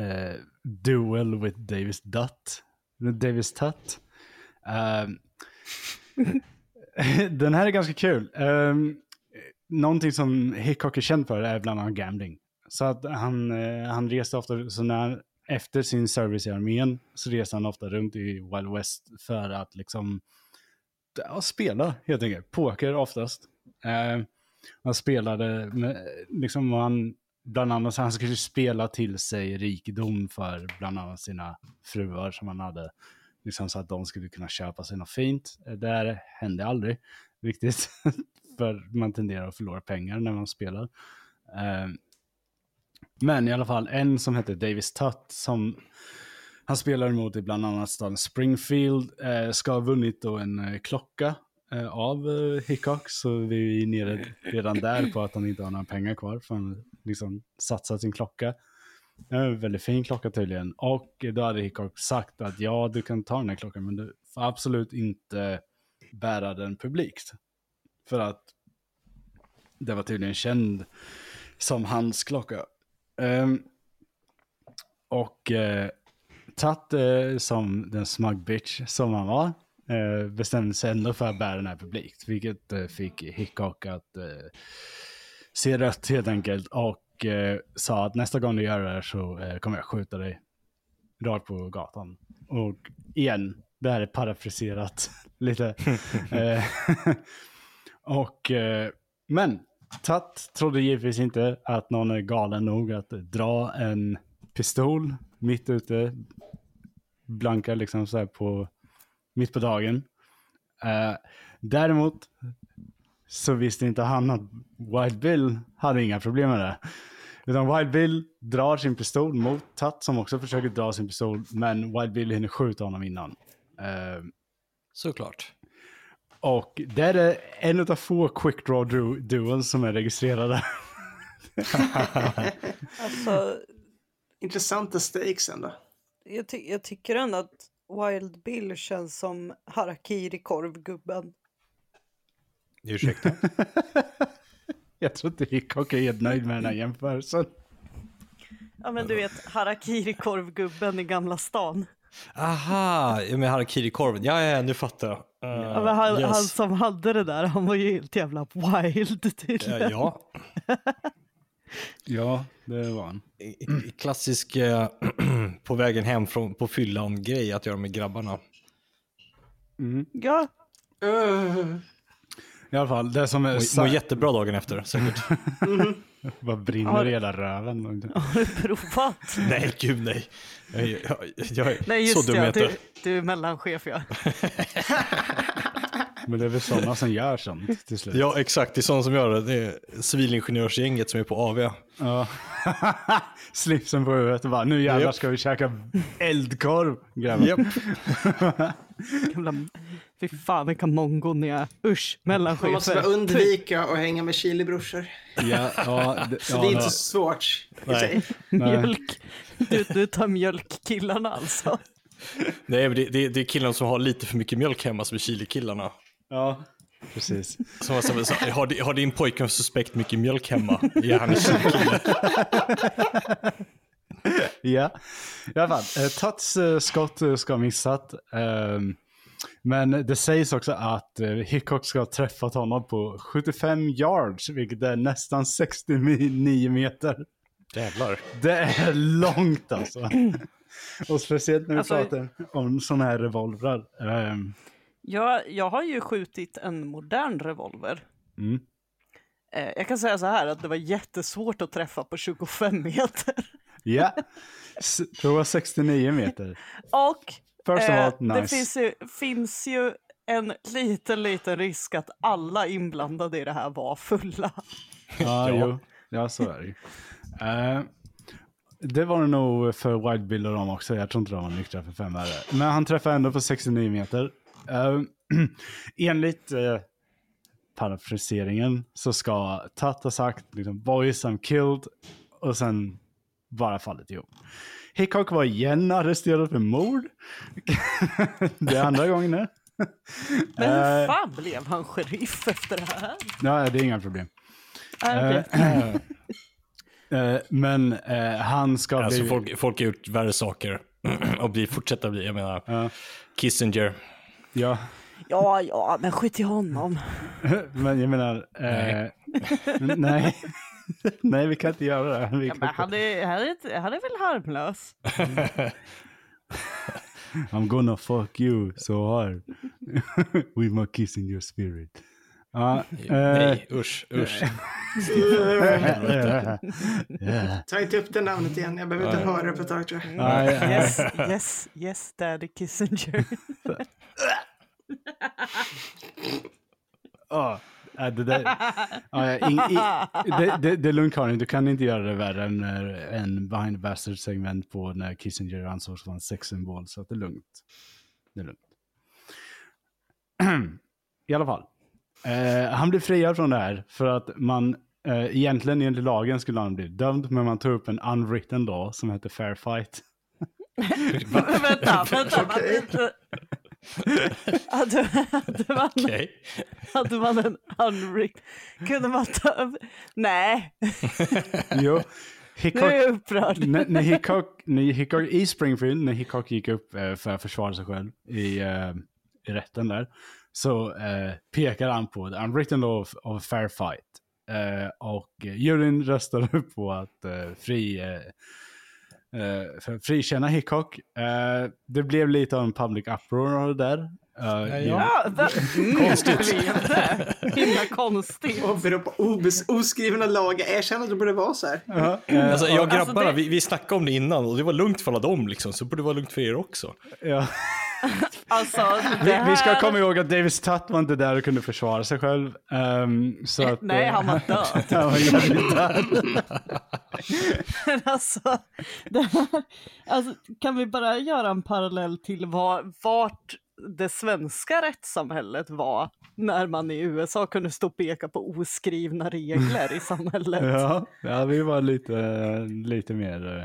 uh, Duel with Davis Dutt. Davis Tutt. Ehm, den här är ganska kul. Um, någonting som Hickok är känd för är bland annat gambling. Så att han, eh, han reste ofta, så när, efter sin service i armén så reste han ofta runt i Wild West för att liksom ja, spela helt enkelt. Poker oftast. Uh, han spelade med, liksom han, bland annat, han skulle spela till sig rikedom för bland annat sina fruar som han hade. Liksom så att de skulle kunna köpa sig något fint. Det här hände aldrig riktigt. för man tenderar att förlora pengar när man spelar. Eh, men i alla fall en som hette Davis Tutt som han spelar emot i bland annat staden Springfield. Eh, ska ha vunnit då en eh, klocka Eh, av eh, Hickok. Så vi är nere redan där på att han inte har några pengar kvar. För han liksom satsat sin klocka. En väldigt fin klocka tydligen. Och då hade Hickok sagt att ja, du kan ta den här klockan, men du får absolut inte bära den publikt. För att det var tydligen känd som hans klocka. Um, och uh, Tatt uh, som den smug bitch som han var eh, bestämde sig ändå för att bära den här publikt. Vilket eh, fick Hickok att eh, se rött helt enkelt. Och eh, sa att nästa gång du gör det här så eh, kommer jag skjuta dig rakt på gatan. Och igen, det här är parafraserat lite. Eh, och, men Tatt trodde givetvis inte att någon är galen nog att dra en pistol mitt ute blanka liksom så här på, mitt på dagen. Uh, däremot så visste inte han att Wild Bill hade inga problem med det. Utan Wild Bill drar sin pistol mot Tatt som också försöker dra sin pistol, men Wild Bill hinner skjuta honom innan. Uh, Såklart. Och det är en av få quick draw duons som är registrerade. alltså... Intressanta stakes ändå jag, ty jag tycker ändå att Wild Bill känns som harakiri-korvgubben. Ursäkta? jag tror inte Hickok är helt nöjd med den här jämförelsen. Ja men du vet harakiri-korvgubben i Gamla stan. Aha, med harakiri-korven. Ja, ja, nu fattar jag. Uh, ja, han, yes. han, som hade det där, han var ju helt jävla wild tydligen. Ja. ja. Ja, det var han. Klassisk eh, på vägen hem från, på fyllan-grej att göra med grabbarna. Mm. Ja. Uh. I alla fall, det som är... Mår må jättebra dagen efter, säkert. mm. Vad brinner har... i hela röven? Har du provat? nej, gud nej. Jag, jag, jag är nej, just så dum ja, du, du är mellanchef ja. Men det är väl sådana som gör sånt till slut. Ja, exakt. Det är sådana som gör det. Det är civilingenjörsgänget som är på AV. Ja. Slipsen på huvudet och bara, nu jävlar yep. ska vi käka eldkorv, grabbar. Gamla... Fy fan vilka mongon ni är. Usch, mellanchefer. Man måste undvika att hänga med chilibrorsor. Ja, ja, det, så ja, det är inte så svårt Nej. Mjölk. inte utnyttja mjölkkillarna alltså. Nej, men det, det, det är killarna som har lite för mycket mjölk hemma som är Chile-killarna. Ja, precis. Som var så, så, har, har din pojkvän suspekt mycket mjölk hemma? Ja, han är. Ja, i alla fall. Eh, Tats eh, skott eh, ska ha missat. ehm, men det sägs också att Hickok ska ha träffat honom på 75 yards, vilket är nästan 69 meter. Jävlar. Det är långt alltså. Och speciellt när vi Alltså- pratar om sådana här revolvrar. Jag, jag har ju skjutit en modern revolver. mm. Eh, jag kan säga så här att det var jättesvårt att träffa på 25 meter. Ja, prova 69 meter. Och First of eh, all, nice. det finns ju, finns ju en liten, liten risk att alla inblandade i det här var fulla. Ja, jo. Ja, så är det ju. Eh, det var det nog för Wild och dem också. Jag tror inte de var nyktra för fem öre. Men han träffade ändå på 69 meter. Uh, enligt uh, parafraseringen så ska Tat ha sagt liksom, boys I'm killed och sen bara fallit ihop. Hickok var igen arresterad för mord. det är andra gången nu. Men hur Eh, fan blev han sheriff efter det här? Ja, det är inga problem. Eh, eh, men eh, han ska Alltså bli... folk, folk har gjort värre saker och bli, fortsätta bli, jag menar, Ja, Kissinger. Ja, Ja, ja, men skit i honom. men jag menar... Eh, nej. nej, vi kan inte göra det. Vi Ja, men han, är, han, är, inte- han är väl harmlös? I'm gonna fuck you so hard. With my kiss in your spirit. Ja, eh, Nej, usch, usch. yeah. Ta inte upp det namnet igen. Jag behöver inte höra det på ett tag tror jag. Nej, eh, Yes, yes, yes, daddy Kissinger. Ja, äh, det där. Ja, ja, ing, i, det, det, det är lugnt Karin, du kan inte göra det värre än eh, en behind the bastard segment på när Kissinger ansågs vara en sexsymbol, så att det är lugnt. Det är lugnt. I alla fall. Eh, han blev friad från det här för att man eh, egentligen enligt lagen skulle han bli dömd, men man tog upp en unwritten law som heter fair fight. vänta, vänta. vänta. Hade, hade, man, Okej. hade man en unrigged... Kunde man ta upp... Nej, Jo, nu Hickok, är jag upprörd. när, när Hickok, när Hickok, I Springfield, när Hickok gick upp eh, för att försvara sig själv i, eh, i rätten där, så eh, pekar han på the unwritten law of, of fair fight. Eh, och juryn röstade på att eh, fri, eh, eh, frikänna Hickok. Eh, det blev lite av en public uproar av det där. Eh, Ja, va? Konstigt. Blev det? Himla konstigt. Oskrivna lagar. Erkänn att det borde vara så här. Ja, eh, Alltså, jag och Alltså, grabbarna, det- vi, vi snackade om det innan och det var lugnt för alla dem liksom, så det borde vara lugnt för er också. ja. Alltså, det Vi, här... vi ska komma ihåg att Davis Tutt var inte där och kunde försvara sig själv. Ehm, så att, Nej, eh, han var död. han var död. Alltså, här, alltså, kan vi bara göra en parallell till var, vart det svenska rättssamhället var när man i USA kunde stå och peka på oskrivna regler i samhället? Ja, ja, vi var lite, lite mer... eh,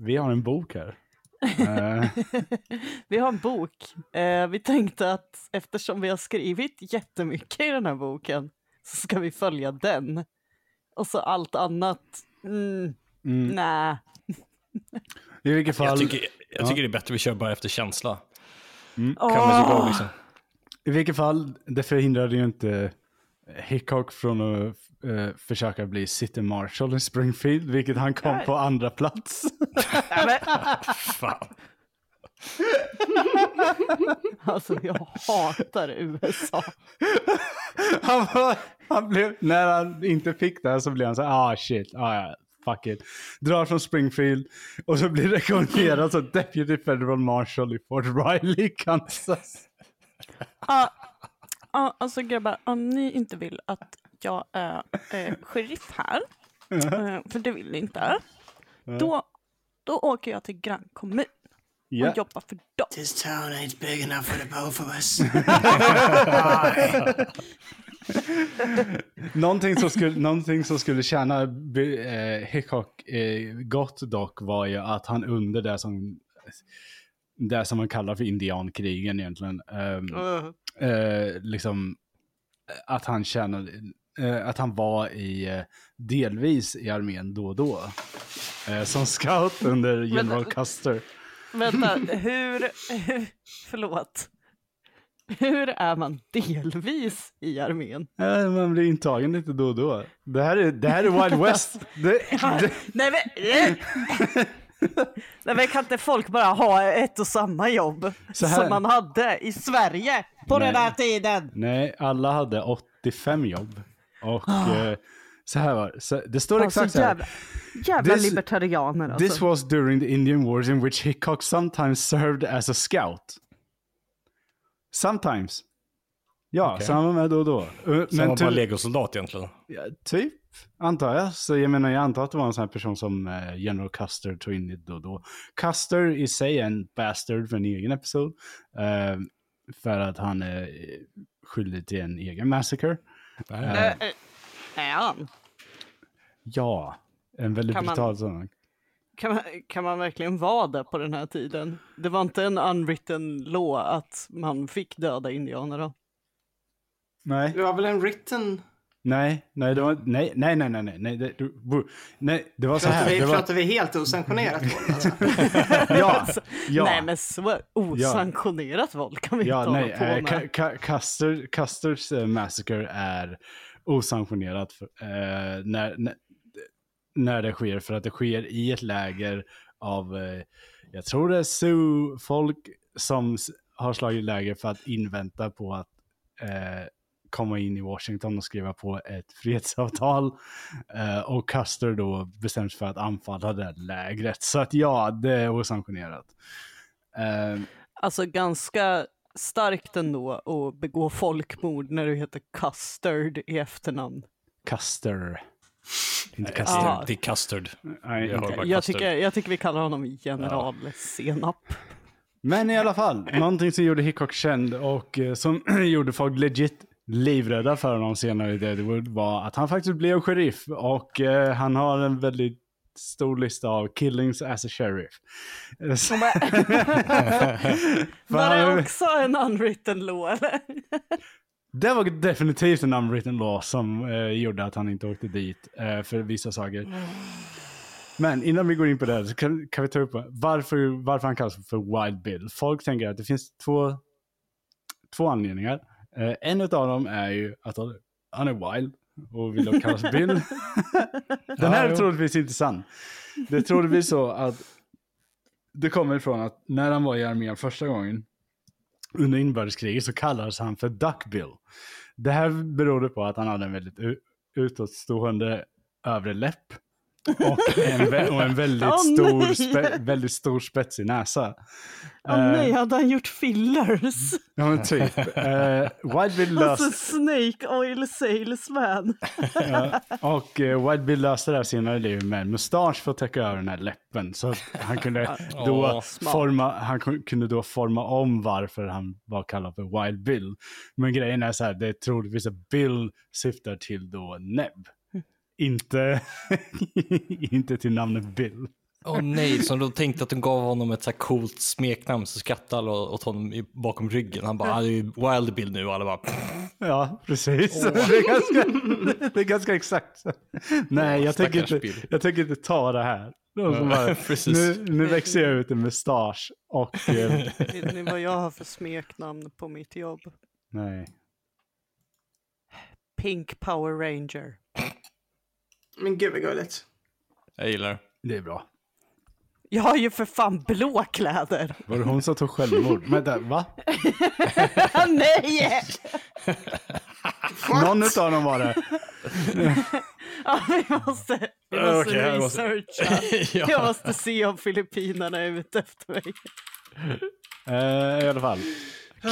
Vi har en bok här. Eh, Vi har en bok. Eh, vi tänkte att eftersom vi har skrivit jättemycket i den här boken så ska vi följa den. Och så allt annat, mm, mm. nej. I vilket fall, Jag tycker, jag tycker det är bättre vi kör bara efter känsla. Mm. Åh, liksom. i vilket fall, det förhindrade ju inte Hickok från att eh, försöka bli city marshal i Springfield, vilket han kom Nej. på andra plats. nej, Fan. alltså jag hatar USA. han, var, han blev, när han inte fick det här så blev han så här, ah shit, ah, ja, fuck it. Drar från Springfield och så blir rekommenderad som Deputy Federal Marshal i Fort Riley, Kansas. Ja, alltså grabbar, om ni inte vill att jag är eh, sheriff här, eh, för det vill ni inte, då, då åker jag till grannkommun Ja. och jobbar för dem. This town ain't big enough for the both of us. någonting, som skulle, någonting som skulle tjäna Bi- eh, Hickok eh, gott dock var ju att han under det som, det som man kallar för indiankrigen egentligen, ehm, Uh, eh, liksom eh, att han kände, eh, att han var i, eh, delvis i armén då och då. Eh, som scout under general Custer. Vänta, hur. Förlåt. Hur är man delvis i armén? Eh, man blir intagen lite då och då. Det här är, det här är Wild West. Det, det, Nej men... Nej men kan inte folk bara ha ett och samma jobb här- som man hade i Sverige på den här tiden? nej, alla hade 85 jobb. Och eh, så här var det. Så, det står Alltså exakt så här. jävla, jävla This- libertarianer alltså. This was during the Indian Wars in which Hickok sometimes served as a scout. Sometimes. Ja, han var med då och då. Eh, Som var Men bara legosoldat egentligen. ja, typ, antar jag. Så jag menar, jag antar att det var en sån här person som eh, General Custer tog in då och då. Custer i sig är en bastard för en egen episod. Eh, för att han är skyldig till en egen massacre. Eh, eh, Är han? Ja, en väldigt Kan man- brutal sån. Kan man, kan man verkligen vara det på den här tiden? Det var inte en unwritten law att man fick döda indianer då? Nej. Det var väl en written... Nej, nej, det var, nej, nej, nej, nej, nej, nej, det, du- nej, det var så Pratar här. vi, Det var, pratar vi helt osanktionerat våld alltså? ja, ja, Nej men så osanktionerat våld kan vi ja, inte nej, hålla på eh, med. Ka- Custer, Custers eh, Massacre är osanktionerat för, eh, när, när, när det sker, för att det sker i ett läger av, eh, jag tror det är Sioux-folk som har slagit läger för att invänta på att komma in i Washington och skriva på ett fredsavtal. Eh, och Custer då bestämt sig för att anfalla det lägret. Så att ja, det är osanktionerat. Eh, Alltså ganska starkt ändå att begå folkmord när du heter Custard i efternamn. Custer. Inte Ja. Custer. Det är custard. Nej, Jag Jag Custard. tycker, jag tycker vi kallar honom general Senap. Men i alla fall, någonting som gjorde Hickok känd och eh, som gjorde folk legit livrädda för honom senare i Deadwood var att han faktiskt blev sheriff och eh, han har en väldigt stor lista av killings as a sheriff. Var det också en unwritten law eller? Det var definitivt en unwritten law som eh, gjorde att han inte åkte dit eh, för vissa saker. Men innan vi går in på det så kan, kan vi ta upp varför, varför han kallas för Wild Bill. Folk tänker att det finns två, två anledningar. Eh, en av dem är ju att han, är wild och vill kallas Bill. Den här är jo. troligtvis inte sann. Det är troligtvis så att det kommer ifrån att när han var i armén första gången under inbördeskriget så kallades han för Duck Bill. Det här berodde på att han hade en väldigt utåtstående övre läpp. Och en, vä- och en väldigt, Åh, stor spe- väldigt stor spetsig näsa. Åh Eh, nej, hade han gjort fillers? Ja men typ. Uh, Wild Bill Alltså löste, Snake Oil Salesman. ja, och uh, Wild Bill löste det här senare i livet med en mustasch för att täcka över den här läppen. Så att han kunde då smart. forma, han kun- kunde då forma om varför han var kallad för Wild Bill. Men grejen är så här, det är troligtvis att Bill syftar till då Neb. Inte, inte till namnet Bill. Åh nej, som de tänkte att de gav honom ett så här coolt smeknamn så skrattade alla åt honom i- bakom ryggen. Han bara, det är ju Wild Bill nu och alla bara, Ja, precis. Det, är ganska, det är ganska exakt. Nej, jag tänker, inte, jag tänker inte ta det här. De bara, precis. nu, nu växer jag ut en mustasch och... Eh, Vet ni vad jag har för smeknamn på mitt jobb? nej. Pink Power Ranger. Men gud vad gulligt. jag gillar det. Det är bra. Jag har ju för fan blå kläder. Var det hon som tog självmord? Men det, va? Nej! Någon av dem var det. Ja, vi måste, vi måste jag måste- researcha. Ja. Jag måste se om Filippinerna är ute efter mig. Eh, I alla fall.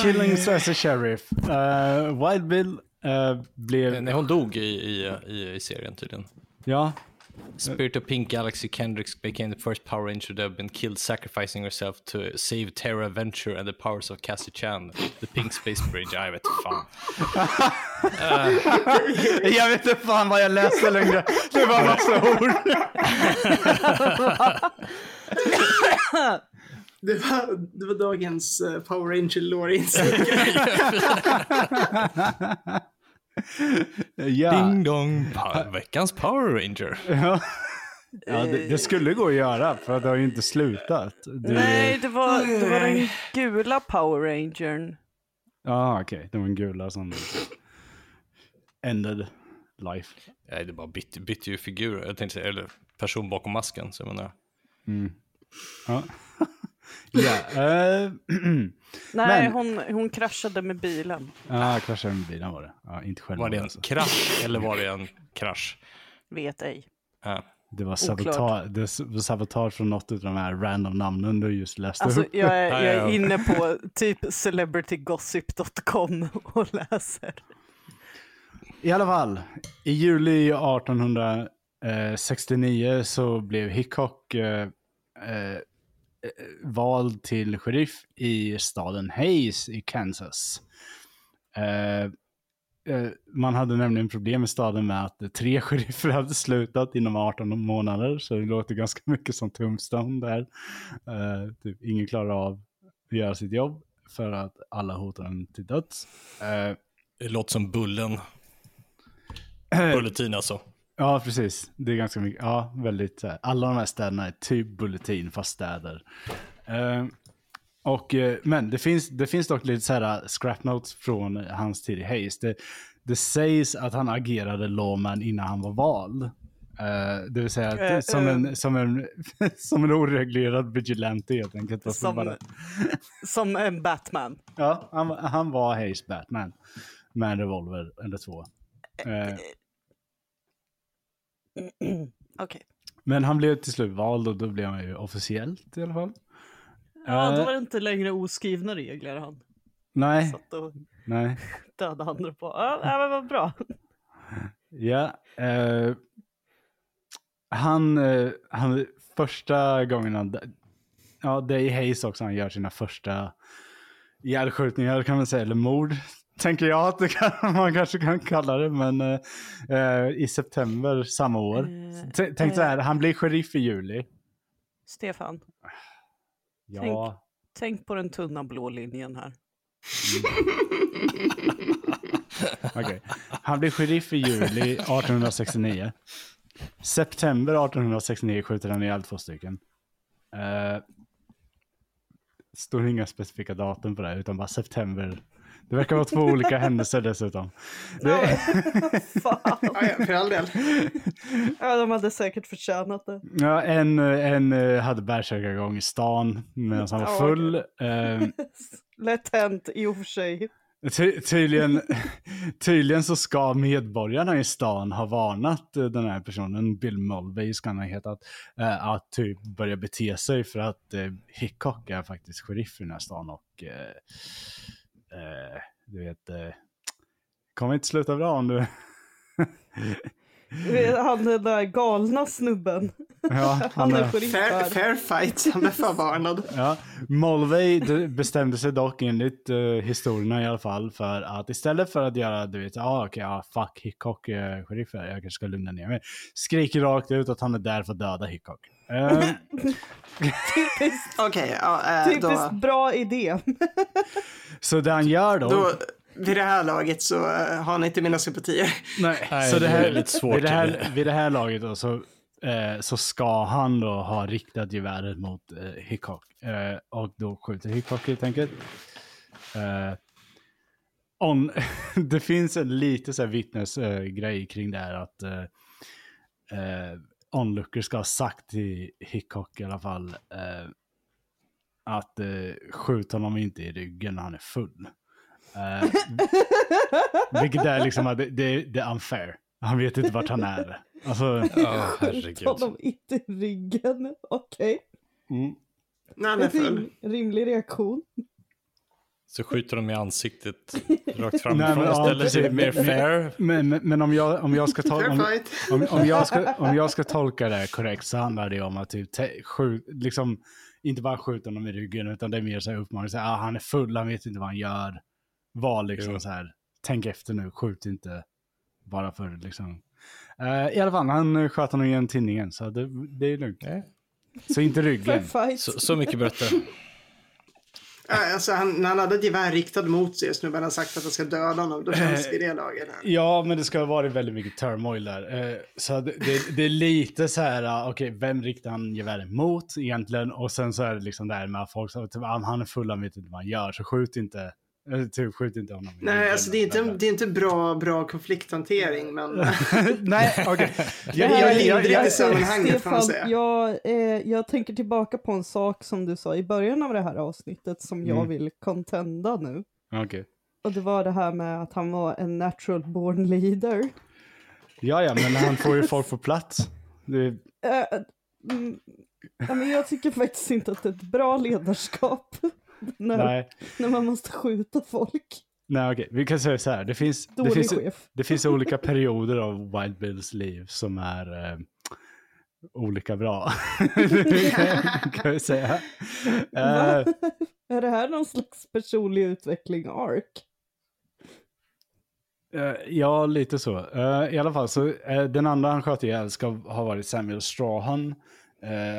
Killings as a sheriff. Eh, Wild Bill eh, blev... Nej, hon dog i, i, i, i serien tydligen. Ja, Spirit of Pink Galaxy Kendricks became the first Power Ranger to have been killed sacrificing herself to save Terra Venture and the powers of Cassie Chan, the Pink Space Bridge. Jag vet fan. Jag vet inte fan vad jag läste längre. Det var massa ord. Det var, det var dagens eh, Power Ranger lore insikt. Ja, Ding dong, veckans Power Ranger. ja. ja det, det skulle gå att göra för det har ju inte slutat. Det, Nej, det var, det var den gula Power Rangern. Ja, okej. Det var en gula som ended life. Nej, det bara bytte, bytte ju figur. Jag tänkte säga, eller person bakom masken. Så jag menar, Ja. Ja. eh, Nej, Men- hon, hon kraschade med bilen. Ja, kraschade med bilen var det. Ja, inte själv. var det en alltså. krasch eller var det en krasch? Vet ej. Ja. Det var sabotage, det var sabotage från något av de här random namnen du just läste Alltså, upp. jag är, jag Ja, är inne på typ celebritygossip.com och läser. I alla fall, i juli 1869 så blev Hickok eh, eh, vald till sheriff i staden Hayes i Kansas. Eh, eh, man hade nämligen problem i staden med att tre sheriffer hade slutat inom 18 månader, så det låter ganska mycket som Tombstone där. Eh, typ, ingen klarar av att göra sitt jobb för att alla hotar en till döds. Eh, Det låter som Bullen. Bulletin alltså. Ja, precis. Det är ganska mycket. Ja, väldigt. Alla de här städerna är typ Bulletin, fast städer. Eh, och, eh, men det finns, det finns dock lite så här scrap notes från hans tid i Hayes. Det, det sägs att han agerade lawman innan han var vald. Eh, det vill säga att, Eh, som, eh. en, som, en, som en oreglerad vigilante helt enkelt. Som, bara- som en Batman. Ja, han, han var Hayes Batman. Med en revolver eller två. Okej. Men han blev till slut vald och då blev han ju officiellt i alla fall. Ja, då Eh, var det inte längre oskrivna regler han Nej, satt och nej. dödade andra på. Ja, ja, men vad bra. Ja. Eh, han, eh, han, första gången han, ja det är i Hayes också han gör sina första ihjälskjutningar kan man säga, eller mord. Tänker jag att det kan, man kanske kan kalla det, men eh, eh, i september samma år. Eh, T- Tänk så här, han blir sheriff i juli. Stefan, Ja, tänk på den tunna blå linjen här. okej. Han blir sheriff i juli 1869. September 1869 skjuter han ihjäl två stycken. Uh, står inga specifika datum på det, här, utan bara september. Det verkar vara två olika händelser dessutom. Det, Fan. Ja, ja, för all del. Ja, de hade säkert förtjänat det. ja, en, en eh, hade bärsärkagång i stan medan han var Ja, full. Eh, Lätt hänt i och för sig. Ty tydligen, tydligen så ska medborgarna i stan ha varnat eh, den här personen, Bill Mulvey ska han ha hetat, eh, att typ börja bete sig för att eh, Hickok är faktiskt sheriff i den här stan och eh, eh du vet, eh, kommer inte sluta bra om du... Mm. Han den där galna snubben. ja, Han är är- sheriff Fair, fair fight, han blev förvarnad. Ja, Mulvey bestämde sig dock enligt uh, historierna i alla fall för att istället för att göra, du vet, ah, okej, ah, fuck Hickok är sheriff här, jag kanske ska lugna ner mig. Skriker rakt ut att han är där för att döda Hickok. Eh, Typiskt, ja, eh, typiskt då, bra idé. så det han gör då, då... Vid det här laget så eh, har ni inte mina sympatier. nej, Nej, så det det här, är lite svårt. vid, det här, vid det här laget då, så, eh, så ska han då ha riktat geväret mot eh, Hickok. Eh, och då skjuter Hickok helt enkelt. Eh, on, det finns en lite så här vittnesgrej kring det här att eh, eh, onlooker ska ha sagt till Hickok i alla fall eh, att eh, skjut honom inte i ryggen när han är full. Eh, vilket är liksom att det, det, det är unfair. Han vet inte vart han är. Alltså, Ja, Ta herregud. dem inte i ryggen. Okej. mm. Han är full. Rim, rimlig reaktion. Så skjuter de i ansiktet rakt framifrån Nej, men, ja, istället. är mer fair. Men, men, men om, jag, om, jag ska ta, Fair om, fight. om, om, jag ska, om jag ska tolka det korrekt så handlar det om att typ te, skjut, liksom, inte bara skjuta honom i ryggen utan det är mer så här uppmaning, så här, ah, han är full, han vet inte vad han gör. Var liksom Jo. så här, tänk efter nu, skjut inte bara för liksom. Eh, I alla fall, han sköt honom igen tinningen så det, det är lugnt. Nej. Så inte ryggen. Så, så mycket berättar. Ja, Alltså, han, när han hade ett gevär riktat mot sig snubben har sagt att han ska döda honom, då känns det i det laget. Här. Ja, men det ska ha varit väldigt mycket turmoil där. Eh, så det, det, det är lite så här, ah, okej, vem riktar han geväret mot egentligen? Och sen så är det liksom det här med att folk som, typ, ah, han är full, han vet inte vad han gör, så skjut inte, eh, typ skjut inte honom. Nej, alltså det är inte, det är inte bra, bra konflikthantering, men... Nej, okej. Det Jag, jag, jag, lindrigt jag, i sammanhanget, får man Stefan, säga. jag, eh, jag tänker tillbaka på en sak som du sa i början av det här avsnittet som jag Mm. vill contenda nu. okej. Och det var det här med att han var en natural born leader. Ja, ja, men han får ju folk på plats. Det, Eh, mm, ja, men jag tycker faktiskt inte att det är ett bra ledarskap. när, nej, när man måste skjuta folk. nej, okej. Vi kan säga så här, det finns, det finns, det finns olika perioder av Wild Bills liv som är eh, olika bra. kan vi säga. Va? Är det här någon slags personlig utveckling ark? Eh, ja, lite så. Eh, I alla fall, så den andra han sköt ihjäl ska ha varit Samuel Strahan.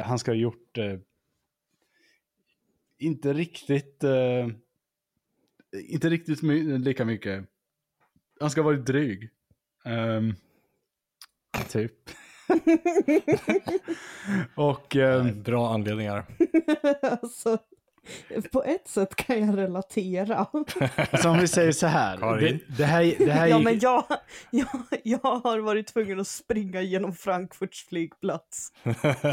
Han ska ha gjort inte riktigt eh, inte riktigt my- lika mycket. Han ska varit dryg. Ehm, typ. Och ehm, Bra anledningar. alltså, på ett sätt kan jag relatera. så om vi säger så här. Karin? Det, det här, det här Ja, men jag, jag, jag har varit tvungen att springa genom Frankfurts flygplats.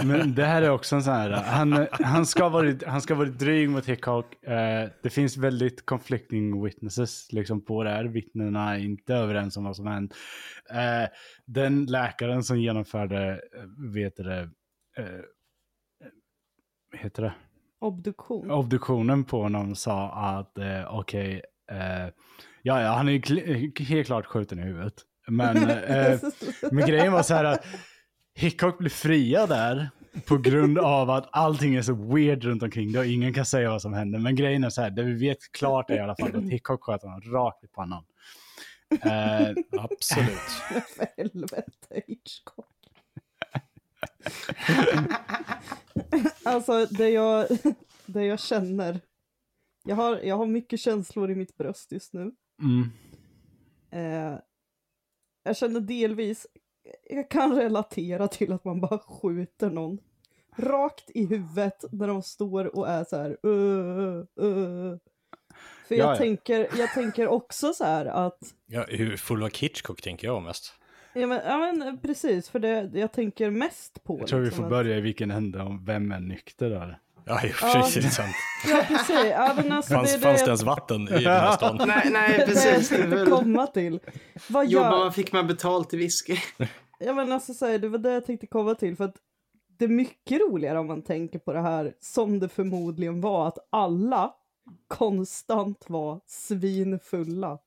Men det här är också en sån här, han, han, ska varit, han ska varit dryg mot Hickok. Eh, det finns väldigt conflicting witnesses liksom på det här. Vittnena är inte överens om vad som hänt. Eh, den läkaren som genomförde, eh, vet du det, eh, heter det? Obduktion. obduktionen på honom sa att eh, okej, eh, ja, ja, han är ju kl- helt klart skjuten i huvudet. Men, eh, men grejen var så här att Hickok blir fria där på grund av att allting är så weird runt omkring det och ingen kan säga vad som händer. Men grejen är så här, det vi vet klart är i alla fall att Hickok sköt honom rakt i pannan. Eh, Absolut. För helvete, Hitchcock. alltså, det jag, det jag känner. Jag har, jag har mycket känslor i mitt bröst just nu. mm, Eh, jag känner delvis, jag kan relatera till att man bara skjuter någon rakt i huvudet när de står och är så här. Uh, uh. För jag, Ja, ja. Tänker, jag tänker också så här att Ja, hur full var Hitchcock tänker jag mest. Ja men, ja, men precis, för det jag tänker mest på. jag tror vi liksom får att- börja i vilken ände om vem är nykter där. Ja, i och för sig, det sant. Ja precis, ja, men alltså, Fanns, det fanns det det ens vatten i den här stan? Nej, nej, det jag precis. Det är tänkte komma till. Vad Jobbar gör... man fick man betalt i whisky. Ja men alltså så här, det var det jag tänkte komma till för att det är mycket roligare om man tänker på det här som det förmodligen var att alla konstant var svinfulla.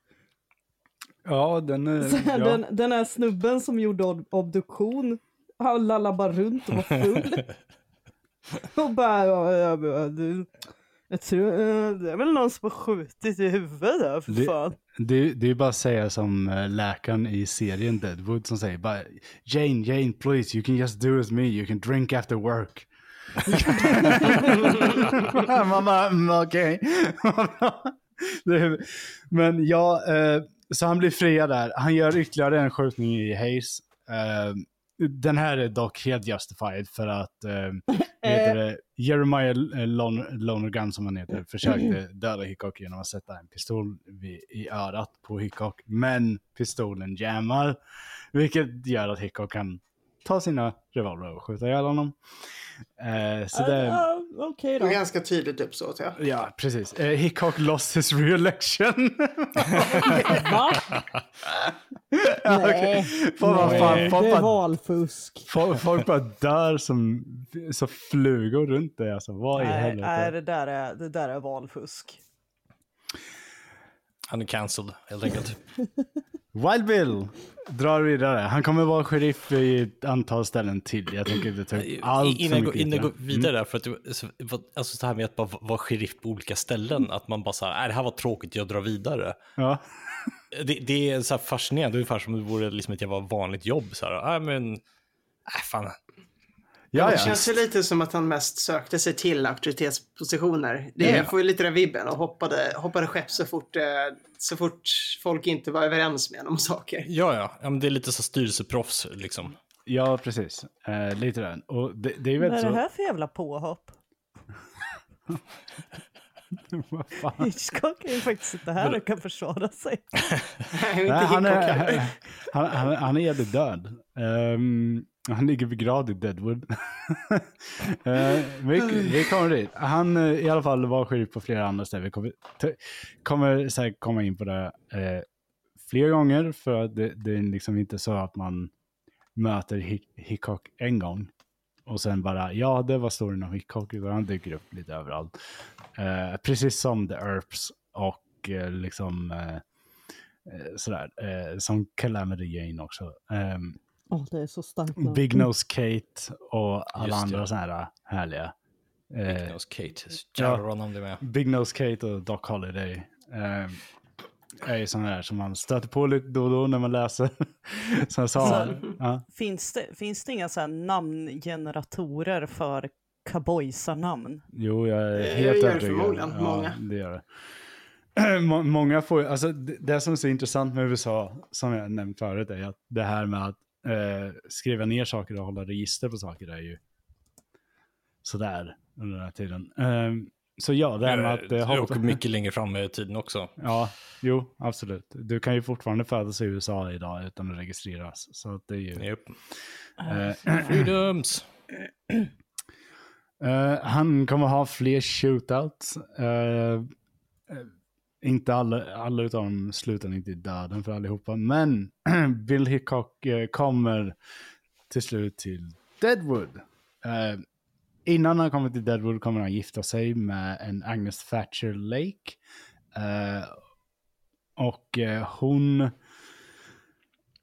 Ja, den är... Så här, ja. den, den här snubben som gjorde ob- obduktion, han lallade bara runt och var full. och bara, ja, ja, ja, du, jag tror, eh, det är väl någon som har skjutit i huvudet där för Det- fan. Det, det är bara att säga som eh, läkaren i serien Deadwood som säger bara Jane, Jane, please, you can just do as me, you can drink after work. Man bara, mm, okej. Men ja, eh, så han blir fria där. Han gör ytterligare en skjutning i Hayes. Eh, den här är dock helt justified för att heter det, Jeremiah Lon- Lonergan som han heter försökte döda Hickok genom att sätta en pistol vid, i örat på Hickok. Men pistolen jammar, vilket gör att Hickok kan ta sina revolver och skjuta ihjäl honom. Eh, så det, Ja, Okej Det då. var ganska tydligt uppsåt, ja. ja, precis. Eh, Hickok lost his re-election. Va? ja, Nej. Folk bara, fan, Nej, folk det är valfusk. Folk, folk bara dör som så flugor runt det. Alltså, vad i Nej, helvete? nej det, där är, det där är valfusk. Han är cancelled helt enkelt. Wild Bill drar vidare. Han kommer vara sheriff i ett antal ställen till. Jag tänker inte ta upp allt innan jag går, innan jag går vidare, där, för att så- alltså det här med att bara vara sheriff på olika ställen, att man bara så här, "Äh, det här var tråkigt, jag drar vidare. Ja. Det, det är så här fascinerande, ungefär som det vore liksom ett jävla vanligt jobb. Så här, äh, men, äh, fan. Ja, det ja. känns ju lite som att han mest sökte sig till auktoritetspositioner. Det Ja. jag får ju lite den vibben och hoppade, hoppade skepp så fort, eh, så fort folk inte var överens med honom om saker. Ja, ja, ja men det är lite så styrelseproffs liksom. ja, precis. Eh, lite den. Och det, det är Vad är det så... här för jävla påhopp? Hitchcock kan ju faktiskt sitta här och kan försvara sig. Nej, inte Nej, han, är, han, han, han är jävligt död. Ehm, han ligger begravd i Deadwood. uh, vi, vi kommer dit. Han eh, i alla fall var sheriff på flera andra ställen. Vi kommer, kommer säkert komma in på det uh, fler gånger för att det, det är liksom inte så att man möter Hick, Hickok en gång och sen bara, ja det var storyn om Hickok, utan han dyker upp lite överallt. Eh, precis som The Earps och eh, liksom sådär, som Calamity Jane också. Ehm, Åh, det är så starkt. Big Nose Kate och alla Just det. andra sådana här härliga. Eh, Big Nose Kate, jävlar namn det är med. Big Nose Kate och Doc Holliday. Eh, är ju sådana här som man stöter på lite då och då när man läser. Som jag sa. Så- ja. Finns, det, finns det inga så här namngeneratorer för cowboysarnamn? Jo, jag är Det helt övertygad. förmodligen, ja, många. Det gör det. Må- Många får ju- alltså det, det som är så intressant med USA, som jag nämnt förut, är att det här med att eh, skriva ner saker och hålla register på saker är ju sådär under den här tiden. Ehm, så ja, det här med att... Eh, och mycket längre fram i tiden också. Ja, jo, absolut. Du kan ju fortfarande födas i USA idag utan att registreras. Så att det är ju... Yep. Eh, Freedoms! Eh, han kommer ha fler shootouts. Inte alla, alla utav dem slutar inte i döden för allihopa. Men Bill Hickok eh, kommer till slut till Deadwood. Eh, innan han kommer till Deadwood kommer han gifta sig med en Agnes Thatcher Lake. Eh, och eh, hon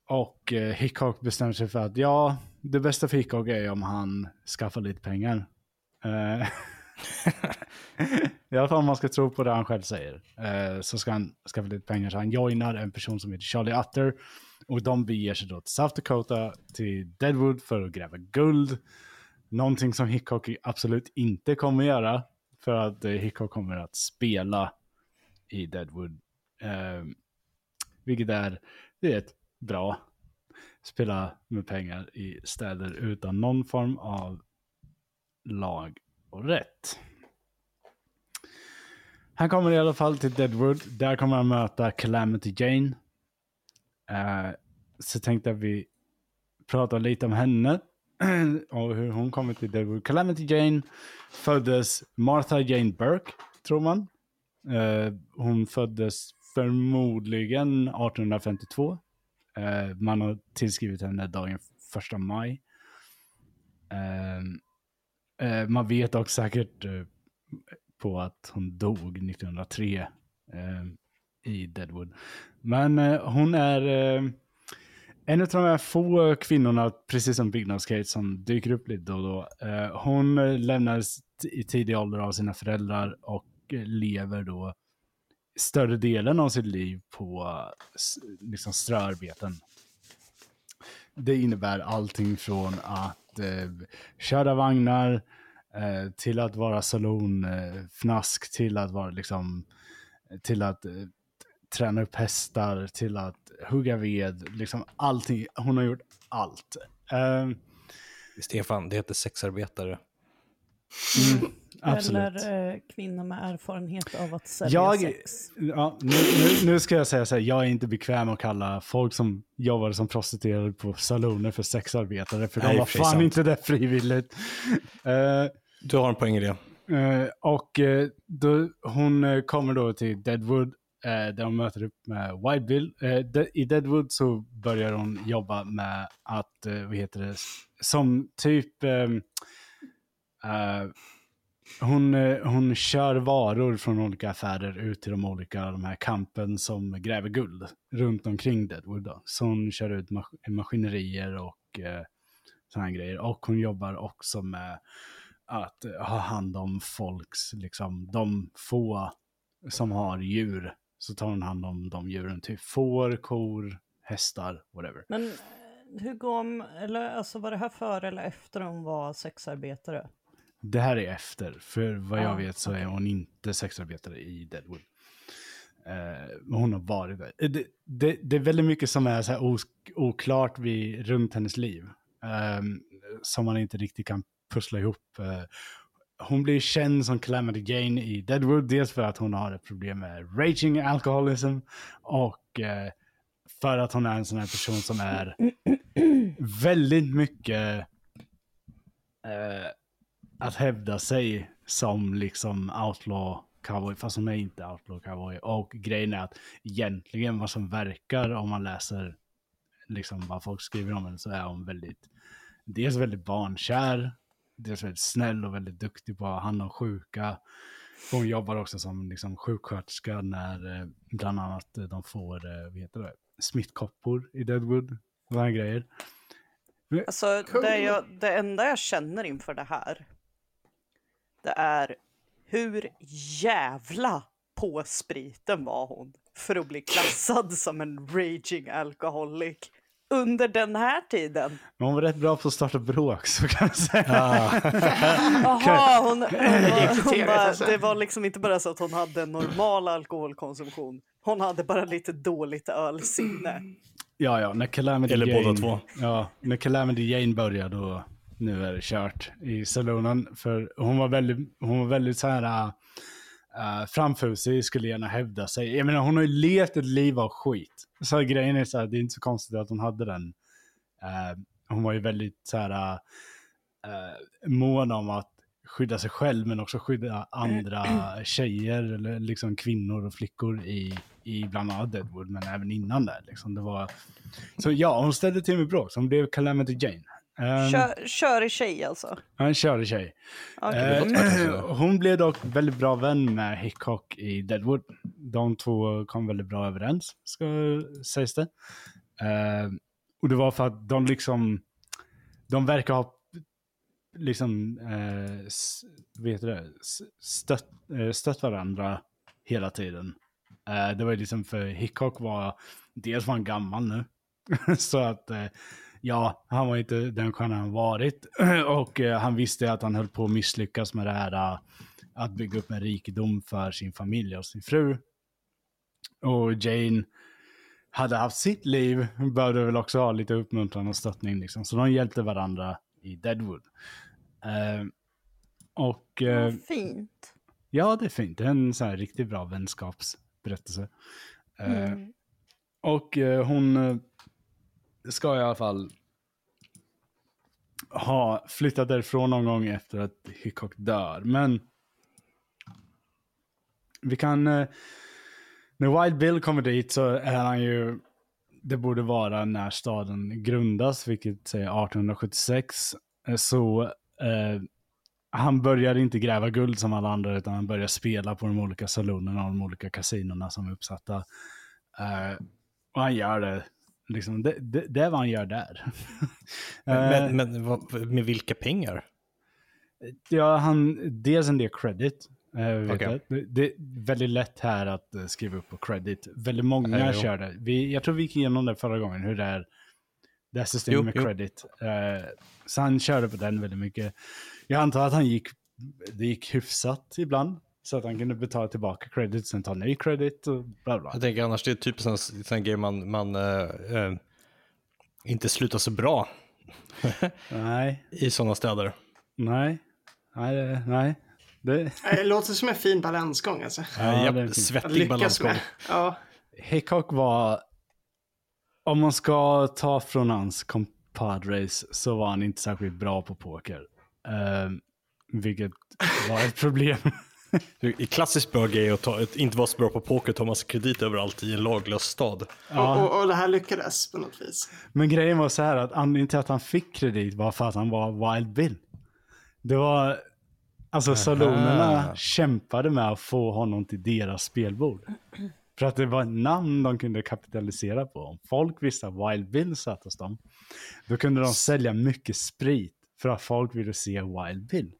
och eh, Hickok bestämmer sig för att ja, det bästa för Hickok är om han skaffar lite pengar. Eh, I alla fall om man ska tro på det han själv säger. Eh, så ska han skaffa lite pengar. Så han joinar en person som heter Charlie Utter. Och de beger sig då till South Dakota, till Deadwood för att gräva guld. Någonting som Hickok absolut inte kommer göra. För att eh, Hickok kommer att spela i Deadwood. Eh, vilket är, det är ett bra. Spela med pengar i städer utan någon form av lag och rätt. Han kommer i alla fall till Deadwood. Där kommer han möta Calamity Jane. Uh, så tänkte jag att vi pratar lite om henne och hur hon kommer till Deadwood. Calamity Jane föddes Martha Jane Burke, tror man. Uh, hon föddes förmodligen 1852. Uh, eh, man har tillskrivit henne dagen första maj. Uh, man vet också säkert på att hon dog 1903 eh, i Deadwood. Men eh, hon är eh, en av de här få kvinnorna, precis som Byggnads-Kate, som dyker upp lite då och då. Eh, hon eh, lämnades i tidig ålder av sina föräldrar och eh, lever då större delen av sitt liv på liksom ströarbeten. Det innebär allting från att eh, köra vagnar eh, till att vara salonfnask, till att vara liksom, eh, till att eh, träna upp hästar, till att hugga ved, liksom allting. Hon har gjort allt. Eh, Stefan, det heter sexarbetare mm, absolut. Eller eh, kvinna med erfarenhet av att sälja Jag, sex. ja, nu, nu, nu ska jag säga så här, jag är inte bekväm att kalla folk som jobbar som prostituerade på saloner för sexarbetare, för Nej, de var för fan sant. inte det frivilligt. Eh, Du har en poäng i det. Eh, och eh, då, hon kommer då till Deadwood där hon möter upp med White Bill. I Deadwood så börjar hon jobba med att, vad heter det, som typ, Eh, hon, eh, hon kör varor från olika affärer ut till de olika de här kampen som gräver guld runt omkring Deadwood. Då. Så hon kör ut mas maskinerier och eh, sådana grejer. Och hon jobbar också med att eh, ha hand om folks, liksom de få som har djur. Så tar hon hand om de djuren, typ får, kor, hästar, whatever. Men hur går, eller alltså var det här före eller efter hon var sexarbetare? Det här är efter, för vad jag vet så är hon inte sexarbetare i Deadwood. Eh, men hon har varit där. Eh, Det, det, det är väldigt mycket som är så oklart vid, runt hennes liv. ehm, som man inte riktigt kan pussla ihop. Eh, hon blir känd som Calamity Jane i Deadwood, dels för att hon har ett problem med raging alcoholism och eh, för att hon är en sån här person som är väldigt mycket eh, att hävda sig som liksom outlaw cowboy, fast hon är inte outlaw cowboy. Och grejen är att egentligen vad som verkar om man läser liksom vad folk skriver om henne så är hon väldigt, dels väldigt barnkär, dels väldigt snäll och väldigt duktig på att handla om sjuka. Hon jobbar också som liksom sjuksköterska när eh, bland annat eh, de får, eh, vad heter det, smittkoppor i Deadwood. Sådana grejer. Alltså det, jag, det enda jag känner inför det här, det är hur jävla på spriten var hon för att bli klassad som en raging alcoholic under den här tiden. Men hon var rätt bra på att starta bråk så kan jag säga. Jaha, hon, hon, var, hon bara, alltså. det var liksom inte bara så att hon hade en normal alkoholkonsumtion. Hon hade bara lite dåligt ölsinne. Ja, ja, när Calamity Eller Jane, båda två. Ja, när Calamity Jane började då, nu är det kört i salonen. För hon var väldigt, hon var väldigt så här uh, framfusig, skulle gärna hävda sig. Jag menar, hon har ju levt ett liv av skit. Så grejen är så här, det är inte så konstigt att hon hade den. Eh, hon var ju väldigt så här uh, mån om att skydda sig själv, men också skydda andra tjejer, eller liksom kvinnor och flickor i, i bland annat Deadwood, men även innan där. Liksom. Det var... Så ja, hon ställde till med bråk, så hon blev Calamity Jane. Um, Kör, kör i tjej alltså. en körig tjej. Okej. Eh, hon blev dock väldigt bra vän med Hickok i Deadwood. De två kom väldigt bra överens, ska sägs det. Eh, och det var för att de liksom, de verkar ha liksom, s- vet du det, stött, eh, stött varandra hela tiden. Eh, det var ju liksom för Hickok var, dels var han gammal nu, så att eh, ja, han var inte den stjärna han varit. Och eh, han visste att han höll på att misslyckas med det här eh, att bygga upp en rikedom för sin familj och sin fru. Och Jane hade haft sitt liv, behövde väl också ha lite uppmuntran och stöttning. Liksom. Så de hjälpte varandra i Deadwood. Eh, och eh, fint. ja, det är fint. Det är en sån här riktigt bra vänskapsberättelse. Eh, Mm. och hon ska i alla fall ha flyttat därifrån någon gång efter att Hickok dör. Men vi kan... Eh, när Wild Bill kommer dit så är han ju... Det borde vara när staden grundas, vilket säger 1876. Eh, så eh, han börjar inte gräva guld som alla andra, utan han börjar spela på de olika salonerna och de olika kasinona som är uppsatta. Eh, och han gör det. Liksom, det, det, det är vad han gör där. Eh, Men, men vad, med vilka pengar? Ja, han, dels en del credit. eh, jag. Det, är väldigt lätt här att eh, skriva upp på credit. Väldigt många Eh, jo. kör det. Vi, jag tror vi gick igenom det förra gången, hur det är. Det här systemet Jo, med jo. credit. Eh, så han körde på den väldigt mycket. Jag antar att han gick, det gick hyfsat ibland. Så att han kunde betala tillbaka credit, sen ta ny credit och bla bla. Jag tänker annars det är typ sån, sån grej man, man eh, eh, inte slutar så bra Nej, i sådana städer. nej, nej, nej. Det, Det låter som en fin balansgång alltså. Ja, Ja. Att svettig balansgång. med. Ja. Hickok var, om man ska ta från hans compadres så var han inte särskilt bra på poker. Ehm, vilket var ett problem. Är klassiskt bra grej att ta, inte vara så bra på poker och ta massa kredit överallt i en laglös stad. Ja. Och, och, och det här lyckades på något vis. Men grejen var så här att anledningen till att han fick kredit var för att han var Wild Bill. Det var, Alltså salonerna kämpade med att få honom till deras spelbord. För att det var ett namn de kunde kapitalisera på. Om folk visste att Wild Bill satt hos dem, då kunde de sälja mycket sprit för att folk ville se Wild Bill.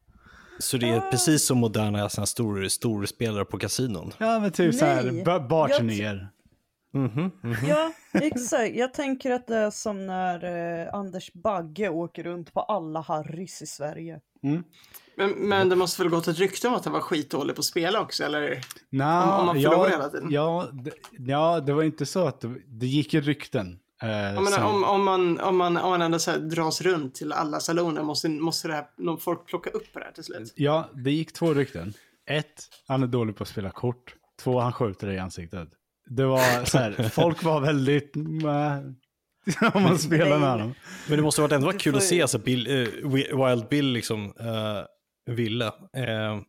Så det är precis som moderna stor, storspelare på kasinon. Ja, men typ så här, jag barturnéer. Mhm, mhm. Ja, exakt. Jag tänker att det är som när eh, Anders Bagge åker runt på alla Harrys i Sverige. Men, men det måste väl gått ett rykte om att han var skitdålig på att spela också, eller? Nå, Om man förlorar ja, hela tiden. Ja det, ja, det var inte så att det, det gick ju rykten. Eh, menar, som- om, om, man, om, man, om man ändå så här dras runt till alla saloner, måste, måste det här, någon folk plocka upp det här till slut? Ja, det gick två rykten. Ett, han är dålig på att spela kort. Två, han skjuter dig i ansiktet. Det var så här, folk var väldigt... mäh, om man spelar med honom. Men det måste ha varit ändå Du kul att se alltså Bill, eh, Wi- Wild Bill liksom, uh, ville. Uh,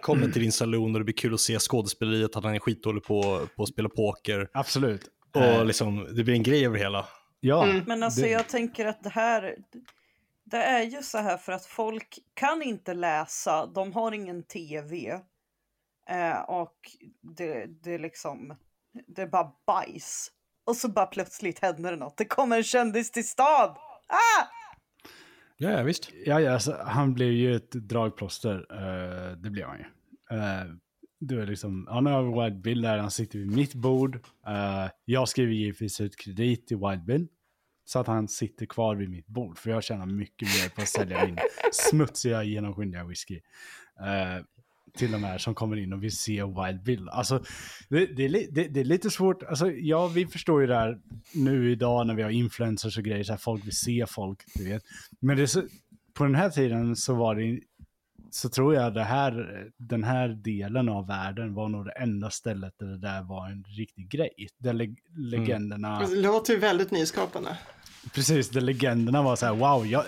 kommer till din saloon och det blir kul att se skådespeleriet, att han är skitdålig på, på att spela poker. Absolut. Och Eh, liksom, det blir en grej över hela. ja, Men alltså det- jag tänker att det här, det är ju så här för att folk kan inte läsa, de har ingen tv. Eh, och det, det är liksom, det är bara bajs. Och så bara plötsligt händer det något, det kommer en kändis till stad! Ah! Ja, ja visst. Ja, ja alltså, han blev ju ett dragplåster. eh, det blev han ju. Uh, du är liksom, han har Wild Bill där, han sitter vid mitt bord. Eh, jag skriver givetvis ut kredit till Wild Bill. Så att han sitter kvar vid mitt bord. För jag tjänar mycket mer på att sälja min smutsiga genomskinliga whisky. Eh, till de här som kommer in och vill se Wild Bill. Alltså, det, det, det, det är lite svårt. Alltså, ja, vi förstår ju det här nu idag när vi har influencers och grejer. Så här, folk vill se folk, du vet. Men så, på den här tiden så var det så tror jag det här, den här delen av världen var nog det enda stället där det där var en riktig grej. Där leg- legenderna, Alltså, Det låter ju väldigt nyskapande. precis, där legenderna var så här, wow, jag,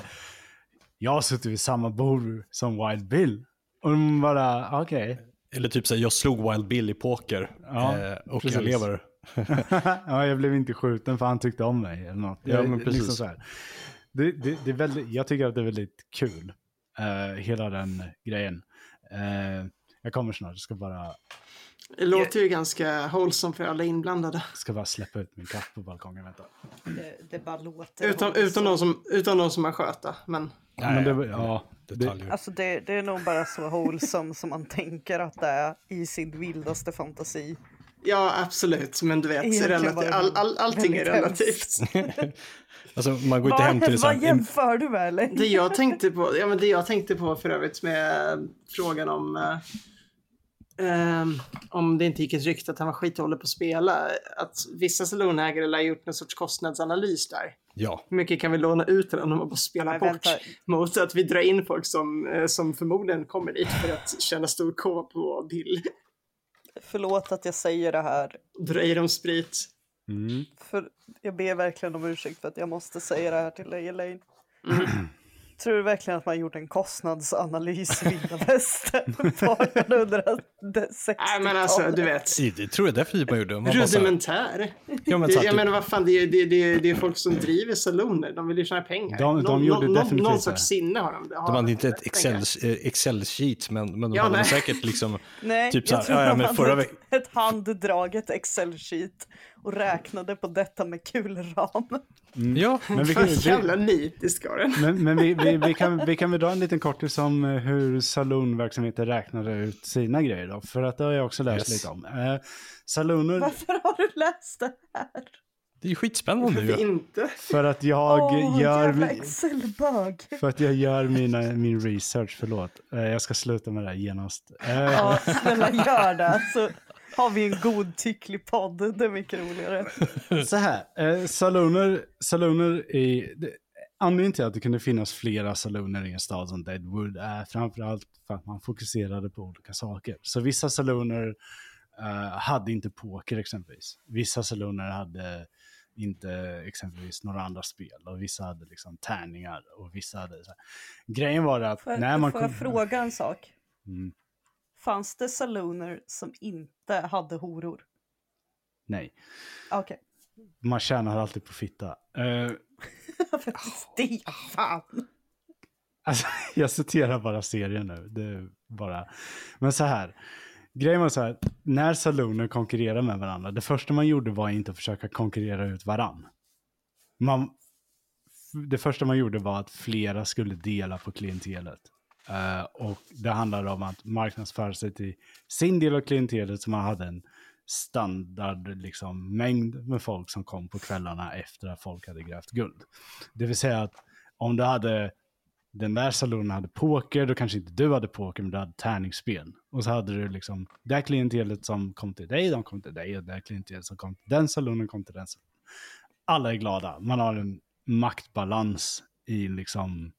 jag har suttit vid samma bord som Wild Bill. Och de bara, okej. Eller typ såhär, jag slog Wild Bill i poker. Ja, eh, och precis. jag lever. ja, jag blev inte skjuten för han tyckte om mig eller något. Ja, men precis. Liksom så här. Det, det, det är väldigt, jag tycker att det är väldigt kul, eh, hela den grejen. Eh, jag kommer snart, jag ska bara, Det låter ju ganska wholesome för alla inblandade. ska bara släppa ut min katt på balkongen. Vänta. Det, det bara låter. Också. utan, någon som, utan någon som har sköta. Men Ja, men det, ja, det, Detaljer. Alltså det, det är nog bara så wholesome som man tänker att det är i sin vildaste fantasi. Ja, absolut. Men du vet, relativ, all, all, allting är relativt. Alltså man går inte hem till Vad, jämför du med eller? Det jag tänkte på, ja men det jag tänkte på för övrigt med frågan om eh, ehm, om det inte gick ett rykte att han var skitdålig på att spela. Att vissa salonägare lär gjort någon sorts kostnadsanalys där. ja. Hur mycket kan vi låna ut till honom och bara spela Nej, bort? vänta. Mot att vi drar in folk som, eh, som förmodligen kommer dit för att tjäna stor K på Bill. Förlåt att jag säger det här. Dra i dem sprit. mm. För jag ber verkligen om ursäkt för att jag måste säga det här till dig Elaine. Mm. Tror du verkligen att man gjort en kostnadsanalys i vilda västern på 1860-talet? Nej men alltså, du vet. Det tror jag definitivt man gjorde. Man Rudimentär. ja, men Det, jag menar vad fan, det är, det, det, det är folk som driver saloner. De vill ju tjäna pengar. De- de någon, gjorde någon, definitivt någon det. sorts sinne har de. de hade inte ett Excel, eh, Excel-sheet, men, men de Ja, hade nej. säkert liksom... Nej, Typ så jag här, tror ja, ja, de men hade förra ett, ett handdraget Excel-sheet och räknade på detta med kulram. Ja, Men vi kan, vi, jävla nitisk var den. men, men vi, vi, vi, kan, vi kan väl dra en liten kortis om eh, hur saloonverksamheter räknade ut sina grejer då. För att det har jag också läst Yes. lite om. Eh, saloner, Varför har du läst det här? det är ju skitspännande ju. inte? för att jag Åh, gör... jävla mi- Excel-bög. För att jag gör mina, min research, förlåt. Eh, jag ska sluta med det här genast. Eh, Ja, snälla gör det. Så har vi en godtycklig podd. Det är mycket roligare. Så här, eh, saloner, saloner i... Det, anledningen till att det kunde finnas flera saloner i en stad som Deadwood är framförallt för att man fokuserade på olika saker. Så vissa saloner eh, hade inte poker exempelvis. Vissa saloner hade inte exempelvis några andra spel och vissa hade liksom tärningar och vissa hade så här. Grejen var att Får, när man får jag kom- fråga en sak? Mm, Fanns det saloner som inte hade horor? nej, Okej. man tjänar alltid på fitta. Eh, Stefan! Alltså, jag citerar bara serien nu. Det är bara... Men så här. Grejen var så här, när saloner konkurrerar med varandra, det första man gjorde var inte att försöka konkurrera ut varann. Man, det första man gjorde var att flera skulle dela på klientelet. Eh, och det handlade om att marknadsföra sig till sin del av klientelet som man hade en standard liksom, mängd med folk som kom på kvällarna efter att folk hade grävt guld. Det vill säga att om du hade den där salonen hade poker, då kanske inte du hade poker, men du hade tärningsspel. Och så hade du liksom, det här klientelet som kom till dig, de kom till dig, och det här klientelet som kom till den salonen kom till den salonen. Alla är glada, man har en maktbalans i liksom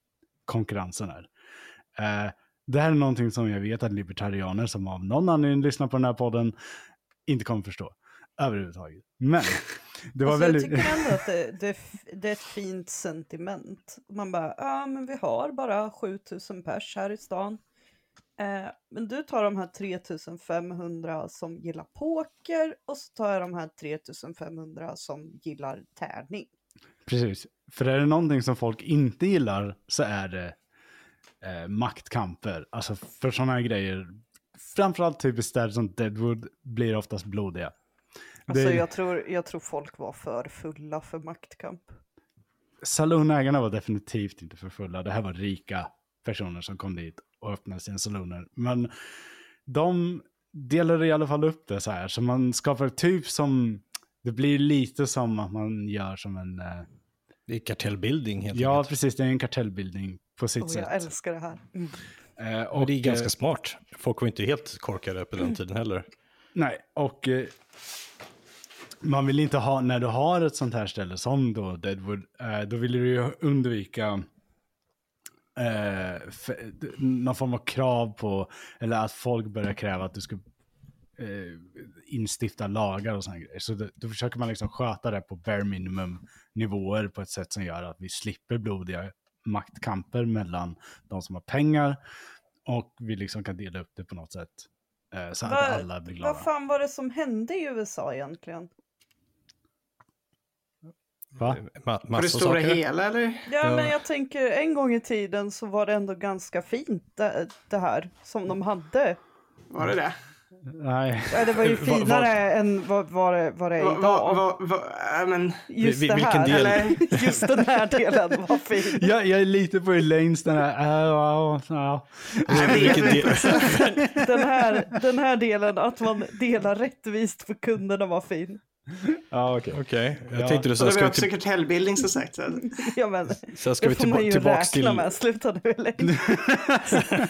konkurrensen här. Eh, det här är någonting som jag vet att libertarianer som av någon anledning lyssnar på den här podden inte kommer förstå överhuvudtaget. Men det var alltså, väldigt... Jag tycker ändå att det, det, det, är ett fint sentiment. Man bara, ja men vi har bara 7000 pers här i stan. Eh, men du tar de här 3500 som gillar poker och så tar jag de här 3500 som gillar tärning. Precis, för är det någonting som folk inte gillar så är det eh, maktkamper. Alltså för sådana här grejer, framförallt typ städer som Deadwood blir oftast blodiga. Alltså Det- jag, tror, jag tror folk var för fulla för maktkamp. Salonägarna var definitivt inte för fulla. Det här var rika personer som kom dit och öppnade sina saloner. Men de delade i alla fall upp det så här. Så man skapar typ som, det blir lite som att man gör som en, eh, Det är kartellbildning helt ja enkelt. precis, det är en kartellbildning på sitt Och sätt. jag älskar det här. Mm. Eh, Och det är ganska eh, smart. Folk var inte helt korkade på Mm. den tiden heller. Nej, och eh, man vill inte ha, när du har ett sånt här ställe som då Deadwood, eh, då vill du ju undvika eh, f- d- någon form av krav på, eller att folk börjar kräva att du ska eh, instifta lagar och sådana grejer. Så då, då försöker man liksom sköta det på bare minimum nivåer på ett sätt som gör att vi slipper blodiga maktkamper mellan de som har pengar och vi liksom kan dela upp det på något sätt. Eh, så att Vad- alla blir glada. Vad fan var det som hände i USA egentligen? Va? Ma- På det stora saker. hela eller? Ja, Ja. men jag tänker en gång i tiden så var det ändå ganska fint det, det här som de hade. Var det det? Nej. Ja, det var ju finare än vad, vad, det, vad det är idag. va, va, va, ja, men, Just Vi- det här. del? eller? Just den här delen var fin. Jag, jag är lite på Elaines den här, äh. Vilken del? Den här, den här delen, att man delar rättvist för kunderna var fin. Ja, okej. Okej, jag Ja. tänkte du så det här, var ska vi, också till, kartellbildning som sagt. Så. Ja, men, så ska vi det får man ju tillbaks räkna till... med. Sluta nu.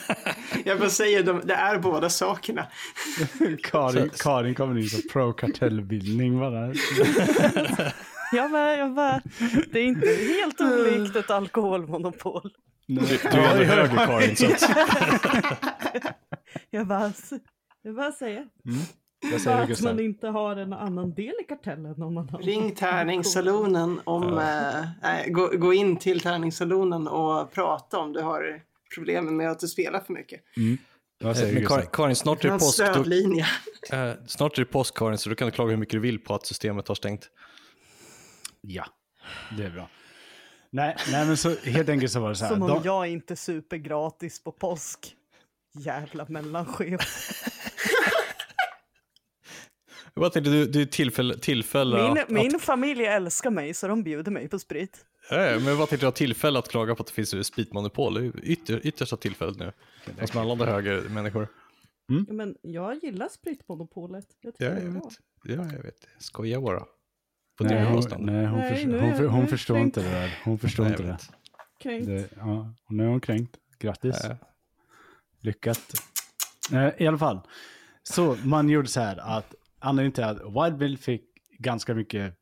Jag bara säger, de, det är båda sakerna. Karin, Karin kommer in som pro-kartellbildning bara. Jag med, jag med. Det är inte helt olikt ett alkoholmonopol. Du, du är ändå höger Karin, så att, Jag bara, jag bara säger. Jag säger Att man inte har en annan del i kartellen om man har Ring tärningssalonen om... eh, nej, gå, gå in till tärningssalonen och prata om du har problem med att du spelar för mycket. Men Gustav? Karin, Karin, snart Du är det påsk. Då, eh, snart är det påsk Karin, så du kan klaga hur mycket du vill på att systemet har stängt. Ja, det är bra. Nej, nej, men så helt enkelt så var det så här. Som om de, jag inte super gratis på påsk. Jävla mellanchef. Jag bara tänkte, du, du tillfälle, tillfälle Min, att, min att, familj älskar mig så de bjuder mig på sprit. ja, men jag bara tänkte, du har tillfälle att klaga på att det finns spritmonopol. Det är ytter, yttersta tillfället nu. Fast med alla andra höger människor. Ja, Men jag gillar spritmonopolet. Jag Ja, det jag bra. vet. Ja, jag vet. Jag skojar bara. På nej, hon, nej, hon, Nej, hon, för, hon förstår kränkt. inte det där. Hon förstår Nej, inte det. Kränkt. det. Ja, och nu är hon kränkt. Grattis. Ja. Lyckat. Eh, I alla fall. Så man gjorde så här att anledningen till att Wild Bill fick ganska mycket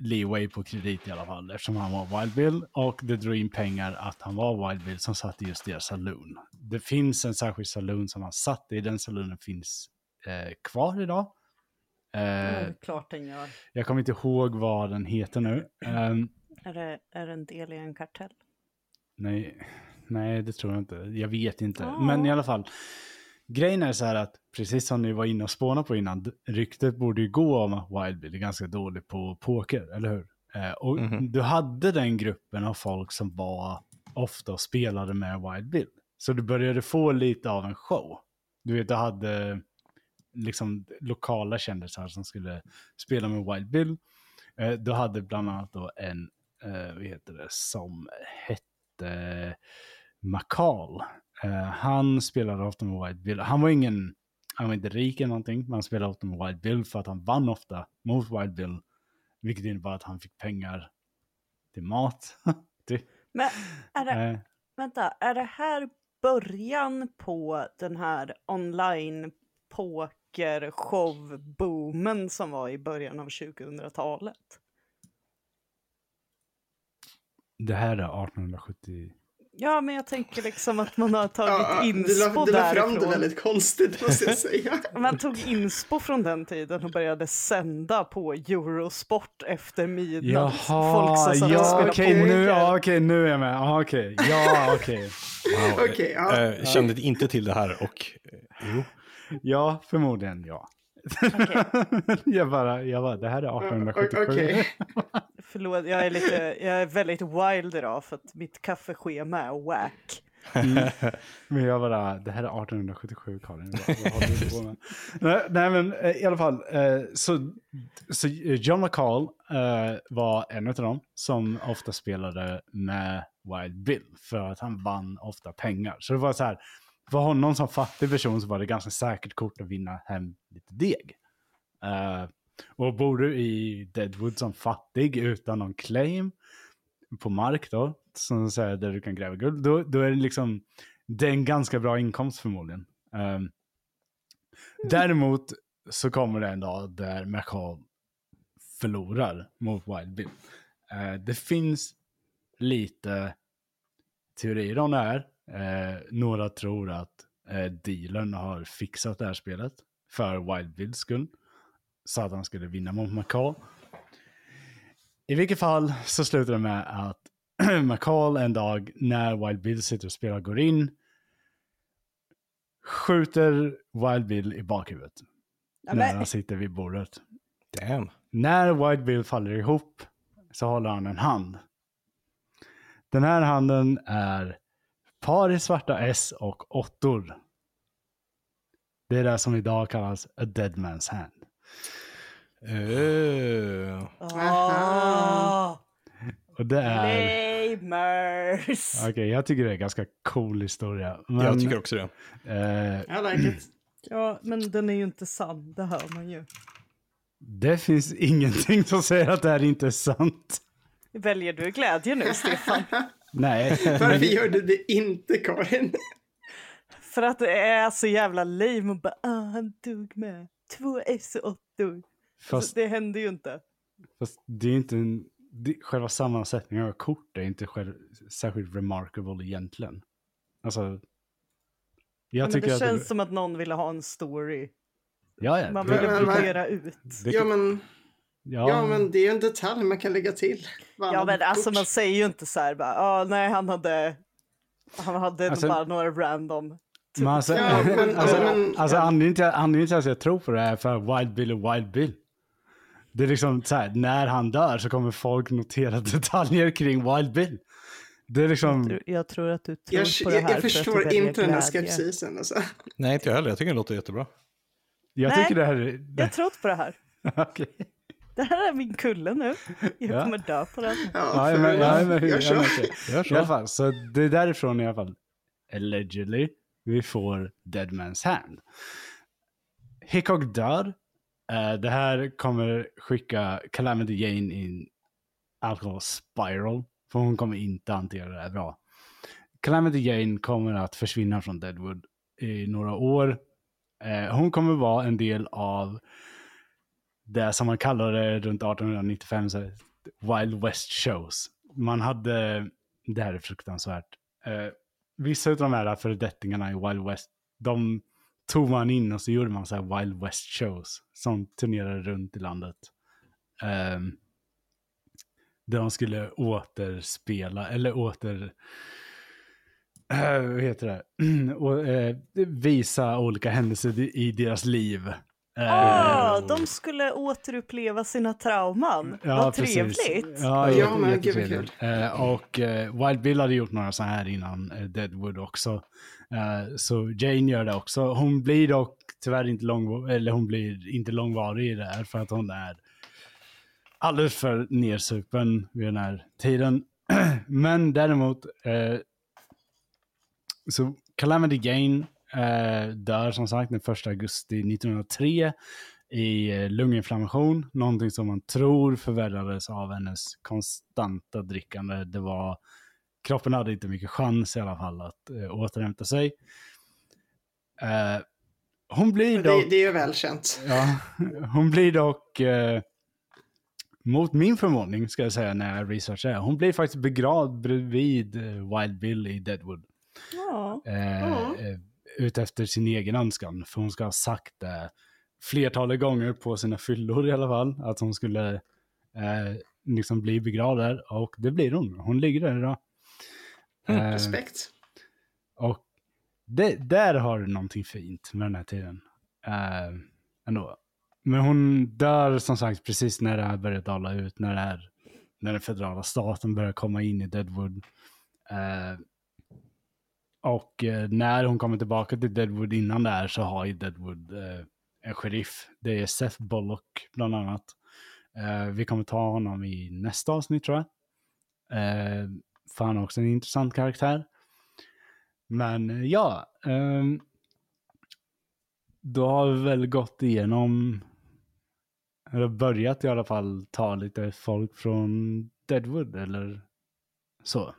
leeway på kredit i alla fall eftersom han var Wild Bill och det drog in pengar att han var Wild Bill som satt i just deras saloon. Det finns en särskild saloon som han satt i. Den saloonen finns eh, kvar idag. Eh, Ja, klart den gör. jag kommer inte ihåg vad den heter nu. Ehm, Är det, är det en del i en kartell? Nej, nej, det tror jag inte. Jag vet inte. Ja. Men i alla fall. Grejen är så här att, precis som ni var inne och spånade på innan, ryktet borde ju gå om att Wild Bill är ganska dålig på poker, eller hur? Eh, och Mhm. du hade den gruppen av folk som var ofta och spelade med Wild Bill. Så du började få lite av en show. Du vet, du hade liksom lokala kändisar som skulle spela med Wild Bill. Eh, du hade bland annat då en, eh, vad heter det, som hette McCall. Eh, han spelade ofta med Wild Bill. Han var ingen, han var inte rik eller någonting, men han spelade ofta med Wild Bill för att han vann ofta mot Wild Bill. Vilket innebar att han fick pengar till mat. till, Men är det, eh, vänta, är det här början på den här online poker show boomen som var i början av 2000-talet? det här är 1870. Ja, men jag tänker liksom att man har tagit Ja, du inspo la, du la fram det därifrån. väldigt konstigt måste jag säga. Man tog inspo från den tiden och började sända på Eurosport efter midnatt. Och ja okej nu, ja, okej nu är jag med. Ja, okej, ja okej. Wow. Okej, ja. Eh, kände inte till det här och eh, jo. Ja, förmodligen ja. jag, bara, jag bara, det här är 1877. Okej. Förlåt, jag är, lite, jag är väldigt wild idag för att mitt kaffeschema är wack. Men jag bara, det här är 1877 Karin. Nej, nej men eh, i alla fall, eh, så, så John McCall eh, var en av dem som ofta spelade med Wild Bill för att han vann ofta pengar. Så det var så här, för honom som fattig person så var det ganska säkert kort att vinna hem lite deg. Uh, och bor du i Deadwood som fattig utan någon claim på mark då, som säger där du kan gräva guld, då, då är det liksom, det är en ganska bra inkomst förmodligen. Um, däremot så kommer det en dag där McCall förlorar mot Wild Bill. Uh, det finns lite teorier om det här. Eh, några tror att uh, dealern har fixat det här spelet för Wild Bills skull. Så att han skulle vinna mot McCall. I vilket fall så slutar det med att McCall en dag när Wild Bill sitter och spelar går in. Skjuter Wild Bill i bakhuvudet. Ja, när men- han sitter vid bordet. Damn. När Wild Bill faller ihop så håller han en hand. Den här handen är par i svarta S och åttor. Det är det som idag kallas a dead man's hand. Ah, Och det är... Lamers! Okej, jag tycker det är en ganska cool historia. Men, jag tycker också det. eh, I like it. Ja, men den är ju inte sann, det hör man ju. det finns ingenting som säger att det här inte är sant. Väljer du glädje nu, Stefan? Nej, Varför gör du det inte, Karin? För att det är så jävla lame och bara ah, han dog med två S och åttor. fast, Alltså, det hände ju inte. fast det är inte en... Det, själva sammansättningen av kort är inte själv, särskilt remarkable egentligen. Alltså... Jag men tycker det att... känns som att någon ville ha en story. ja, ja, Man ville Men- men- ut. det- Ja men, ja, ja, men det är ju en detalj man kan lägga till. Ja men alltså man säger ju inte så här bara, ah, nej han hade, han hade Alltså- bara några random. Men alltså, Ja, men- alltså, men- alltså anledningen till, anledningen till att jag tror på det är för Wild Bill och Wild Bill. Det är liksom så här, när han dör så kommer folk notera detaljer kring Wild Bill. Det är liksom, Jag tror att du tror Jag, på det här jag, för jag förstår väljer inte den här skepsisen. Alltså. Nej, inte jag heller. Jag tycker det låter jättebra. jag Nej. tycker det här är... Jag Det, har trott på det här. okej. Det här är min kulle nu. Jag Ja. kommer dö på den. Ja, för- men, ja, men, jag ja, kör. okej. Gör I alla så. fall, så det är därifrån i alla fall, allegedly, vi får Dead Man's Hand. Hickok dör. Eh, det här kommer skicka Calamity Jane in alcohol spiral, för hon kommer inte hantera det här bra. Calamity Jane kommer att försvinna från Deadwood i några år. Eh, hon kommer vara en del av det som man kallade runt 1895 så här, Wild West shows. Man hade, det här är fruktansvärt, eh, vissa av de här föredettingarna i Wild West, de tog man in och så gjorde man så här Wild West shows som turnerade runt i landet. Eh, där de skulle återspela, eller åter, eh, vad heter det, och, eh, visa olika händelser i deras liv Ah, de skulle återuppleva sina trauman. Vad precis. trevligt. Ja, Ja, men gud vad jättetrevligt. Eh, och eh, Wild Bill hade gjort några så här innan eh, Deadwood också. Så Jane gör det också. Hon blir dock tyvärr inte, lång, eller hon blir inte långvarig i det här för att hon är alldeles för nersupen vid den här tiden. Men däremot så Calamity Jane eh, dör som sagt den 1 augusti 1903 i eh, lunginflammation. Någonting som man tror förvärrades av hennes konstanta drickande. Det var, kroppen hade inte mycket chans i alla fall att eh, återhämta sig. Eh, hon blir dock... Det, det är ju välkänt. Ja, hon blir dock, eh, mot min förvåning ska jag säga när jag researchar, hon blir faktiskt begravd bredvid eh, Wild Bill i Deadwood. Ja. Eh, Ja. eh, Utefter sin egen önskan, för hon ska ha sagt det flertalet gånger på sina fyllor i alla fall, att hon skulle eh, liksom bli begravd där, och det blir hon. Hon ligger där idag. Eh, Respekt. och det, där har du någonting fint med den här tiden. Uh, ändå. Men hon dör som sagt precis när det här börjar dala ut, när, det här, när den federala staten börjar komma in i Deadwood. Eh, och eh, när hon kommer tillbaka till Deadwood innan det här så har ju Deadwood eh, en sheriff. Det är Seth Bullock bland annat. Eh, vi kommer ta honom i nästa avsnitt tror jag. Eh, för han är också en intressant karaktär. Men eh, ja, ehm, då har vi väl gått igenom, eller börjat i alla fall ta lite folk från Deadwood eller så.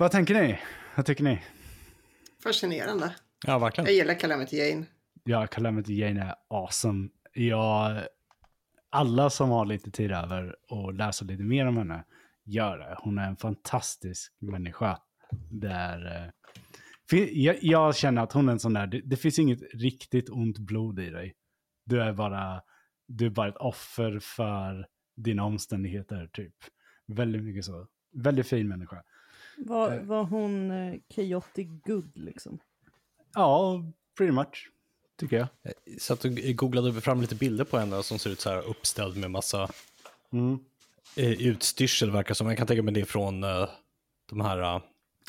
Vad tänker ni? Vad tycker ni? Fascinerande. Ja, verkligen. Jag gillar Calamity Jane. Ja, Calamity Jane är awesome. Jag, alla som har lite tid över och läsa lite mer om henne, gör det. Hon är en fantastisk människa. Det är, eh, jag, jag känner att hon är en sån där, det, det finns inget riktigt ont blod i dig. Du är bara, du är bara ett offer för dina omständigheter, typ. Väldigt mycket så. Väldigt fin människa. Var, var hon eh, chaotic good liksom? Ja, pretty much, tycker jag. Jag satt och googlade fram lite bilder på henne som ser ut så här uppställd med massa Mm. eh, utstyrsel verkar som. Jag kan tänka mig det från eh, de här, eh,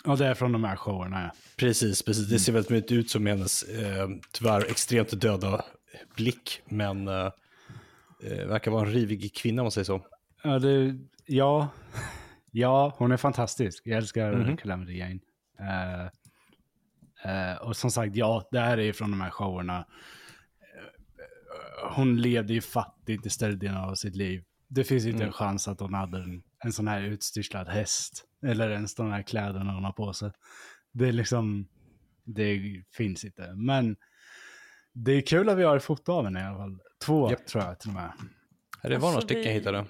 Och det är från de här showerna, ja. precis, precis. Det ser väldigt mycket ut som hennes eh, tyvärr extremt döda blick, men eh, eh, verkar vara en rivig kvinna om man säger så. Ja, det, ja. Ja, hon är fantastisk. Jag älskar Mhm. Calamity Jane. Eh, eh, och som sagt, ja, det här är ju från de här showerna. Eh, hon levde ju fattigt i större delen av sitt liv. Det finns inte Mm. en chans att hon hade en, en sån här utstyrslad häst. Eller ens de här kläderna hon har på sig. Det är liksom, det finns inte. Men det är kul att vi har ett foto av henne i alla fall. Två Japp. tror jag till och med. Det var några Alltså, stycken vi- jag hittade.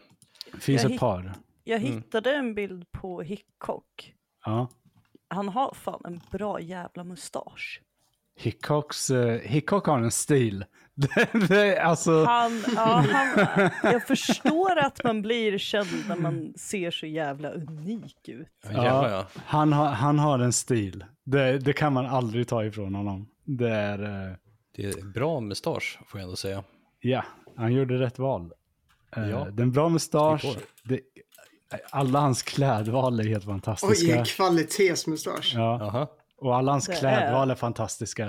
Det finns Jag ett hitt- par. Jag Mm. hittade en bild på Hickok. Ja. Han har fan en bra jävla mustasch. Hickocks, uh, Hickok har en stil. det, det, är alltså, Han, ja, han, jag förstår att man blir känd när man ser så jävla unik ut. Ja, ja. han, har, han har en stil. Det, det kan man aldrig ta ifrån honom. Det är, eh, Det är bra mustasch får jag ändå säga. ja, han gjorde rätt val. Uh, Ja. Den bra mustasch. Skriv på Det, alla hans klädval är helt fantastiska. Oj, kvalitetsmustasch. Ja, Jaha. och alla hans Det klädval är fantastiska.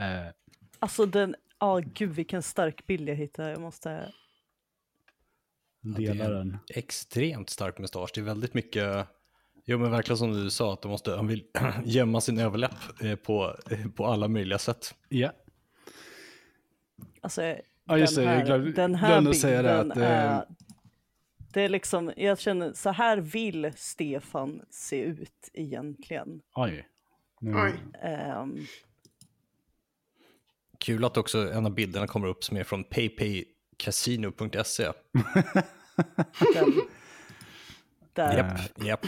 Eh, Alltså den, ja gud vilken stark bild jag hittade. Jag måste, dela är- den. Extremt stark mustasch. Det är väldigt mycket, jo men verkligen som du sa, att de måste, han vill gömma sin överläpp eh, på, eh, på alla möjliga sätt. Ja. alltså Ja, just den det, jag här, glömde- den här glömde säga det, bilden att, eh, är, det är liksom, jag känner så här vill Stefan se ut egentligen. Oj. Nu, Oj. Ehm, Kul att också en av bilderna kommer upp som är från paypaycasino.se. Japp, japp.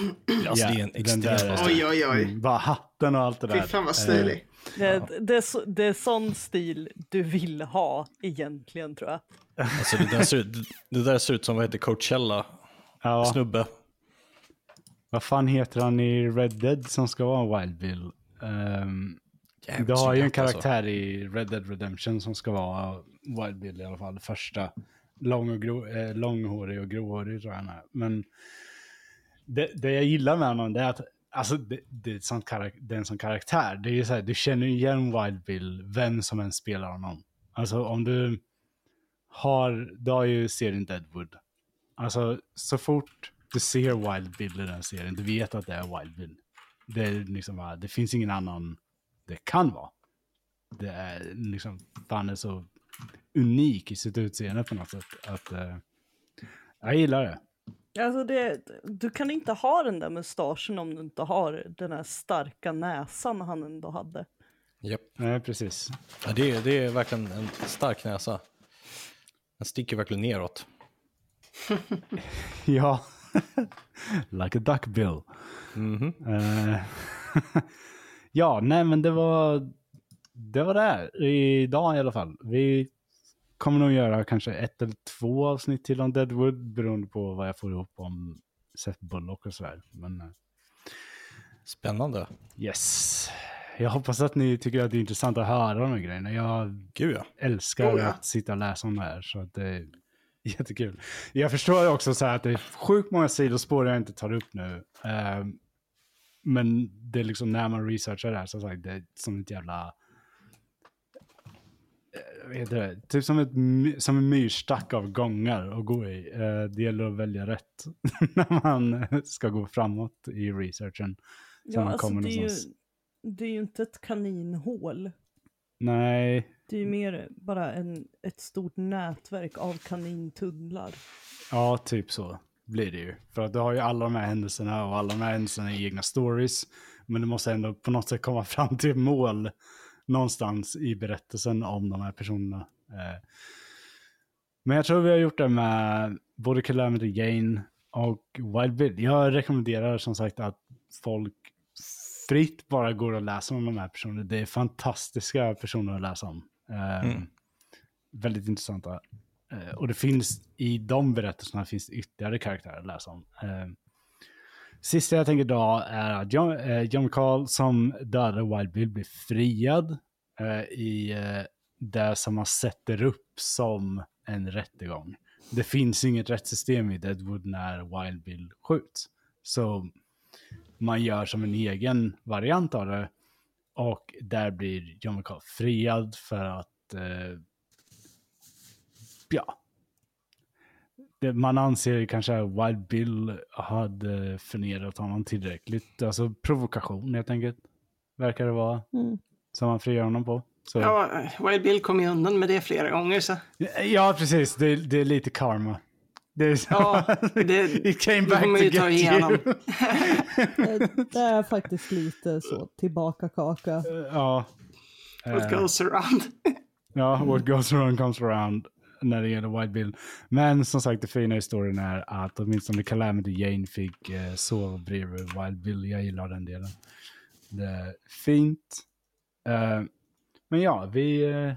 Alltså det är en den extremt. Oj, oj, oj. Bara hatten och allt det Fy där. fan vad Eh, stilig. Det, det, är så, det är sån stil du vill ha egentligen tror jag. Alltså det, där ser, ut- det där ser ut som, vad heter Coachella, ja, snubbe. vad fan heter han i Red Dead som ska vara en Wild Bill? Um, Jävligt Du har ju en alltså. karaktär i Red Dead Redemption som ska vara Wild Bill i alla fall. Första. Lång och gro, eh, långhårig och gråhårig tror jag han är. Men det, det jag gillar med honom det är att alltså, det, det, är sånt det är en sån karaktär. Det är ju så här, du känner igen Wild Bill, vem som än spelar honom. Alltså om du har, du har ju serien Deadwood. Alltså så fort du ser Wild Bill i den serien, du vet att det är Wild Bill. Det, är liksom det finns ingen annan det kan vara. Det är liksom, fan är så unik i sitt utseende på något sätt. Att, uh, jag gillar det. Alltså det, du kan inte ha den där mustaschen om du inte har den här starka näsan han ändå hade. Japp. Nej, precis. Ja, det, är, det är verkligen en stark näsa. Den sticker verkligen neråt. Ja. like a duck bill. Mhm. Eh, ja, nej men det var det var det idag i alla fall. Vi kommer nog göra kanske ett eller två avsnitt till om Deadwood beroende på vad jag får ihop om Seth Bullock och sådär. Men eh, Spännande. yes. Jag hoppas att ni tycker att det är intressant att höra de här grejerna. Jag Gud ja. älskar Oh, ja. att sitta och läsa om det här. Så att det är jättekul. Jag förstår också så här att det är sjukt många sidospår jag inte tar upp nu. Ehm, men det är liksom när man researchar det här, som sagt, det är som ett jävla... det? Typ som, ett, som en myrstack av gångar att gå i. Eh, det gäller att välja rätt när man ska gå framåt i researchen. Så man kommer alltså, det, är ju, det är ju inte ett kaninhål. Nej, Det är ju mer bara en, ett stort nätverk av kanintunnlar. Ja, typ så blir det ju. För att du har ju alla de här händelserna och alla de här händelserna i egna stories. Men du måste ändå på något sätt komma fram till mål någonstans i berättelsen om de här personerna. Eh, Men jag tror vi har gjort det med både Calamity Jane och Wild Bill. Jag rekommenderar som sagt att folk fritt bara går och läser om de här personerna. Det är fantastiska personer att läsa om. Eh, Mm. Väldigt intressanta. Eh, och det finns i de berättelserna finns ytterligare karaktärer att läsa om. Sista jag tänker dra är att John, eh, John Carl som dödade Wild Bill blir friad eh, i eh, det som man sätter upp som en rättegång. Det finns inget rättssystem i Deadwood när Wild Bill skjuts. Så man gör som en egen variant av det. Och där blir John McCall friad för att eh, ja. Det, man anser kanske att Wild Bill hade förnedrat honom tillräckligt. Alltså provokation helt enkelt. Verkar det vara. Mm. Som man friar honom på. Så, Ja, Wild Bill kom ju undan med det flera gånger. Så. ja precis. Det, det är lite karma. Det är så, Ja, det- It came det back to get igenom. you. Det, det är faktiskt lite så, tillbaka kaka. ja. What Eh, goes around. Ja, what goes around comes around när det gäller White Bill. Men som sagt, det fina i historien är att åtminstone Calamity Jane fick eh, sova bredvid Wild Bill. Jag gillar den delen. Det är fint. Eh, men ja, vi... Eh,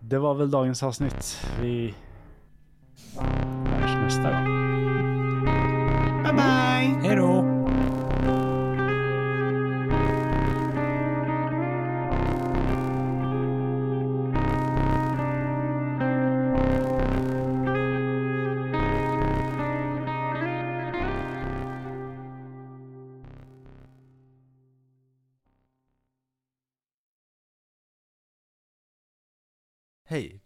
det var väl dagens avsnitt. Vi hörs nästa gång.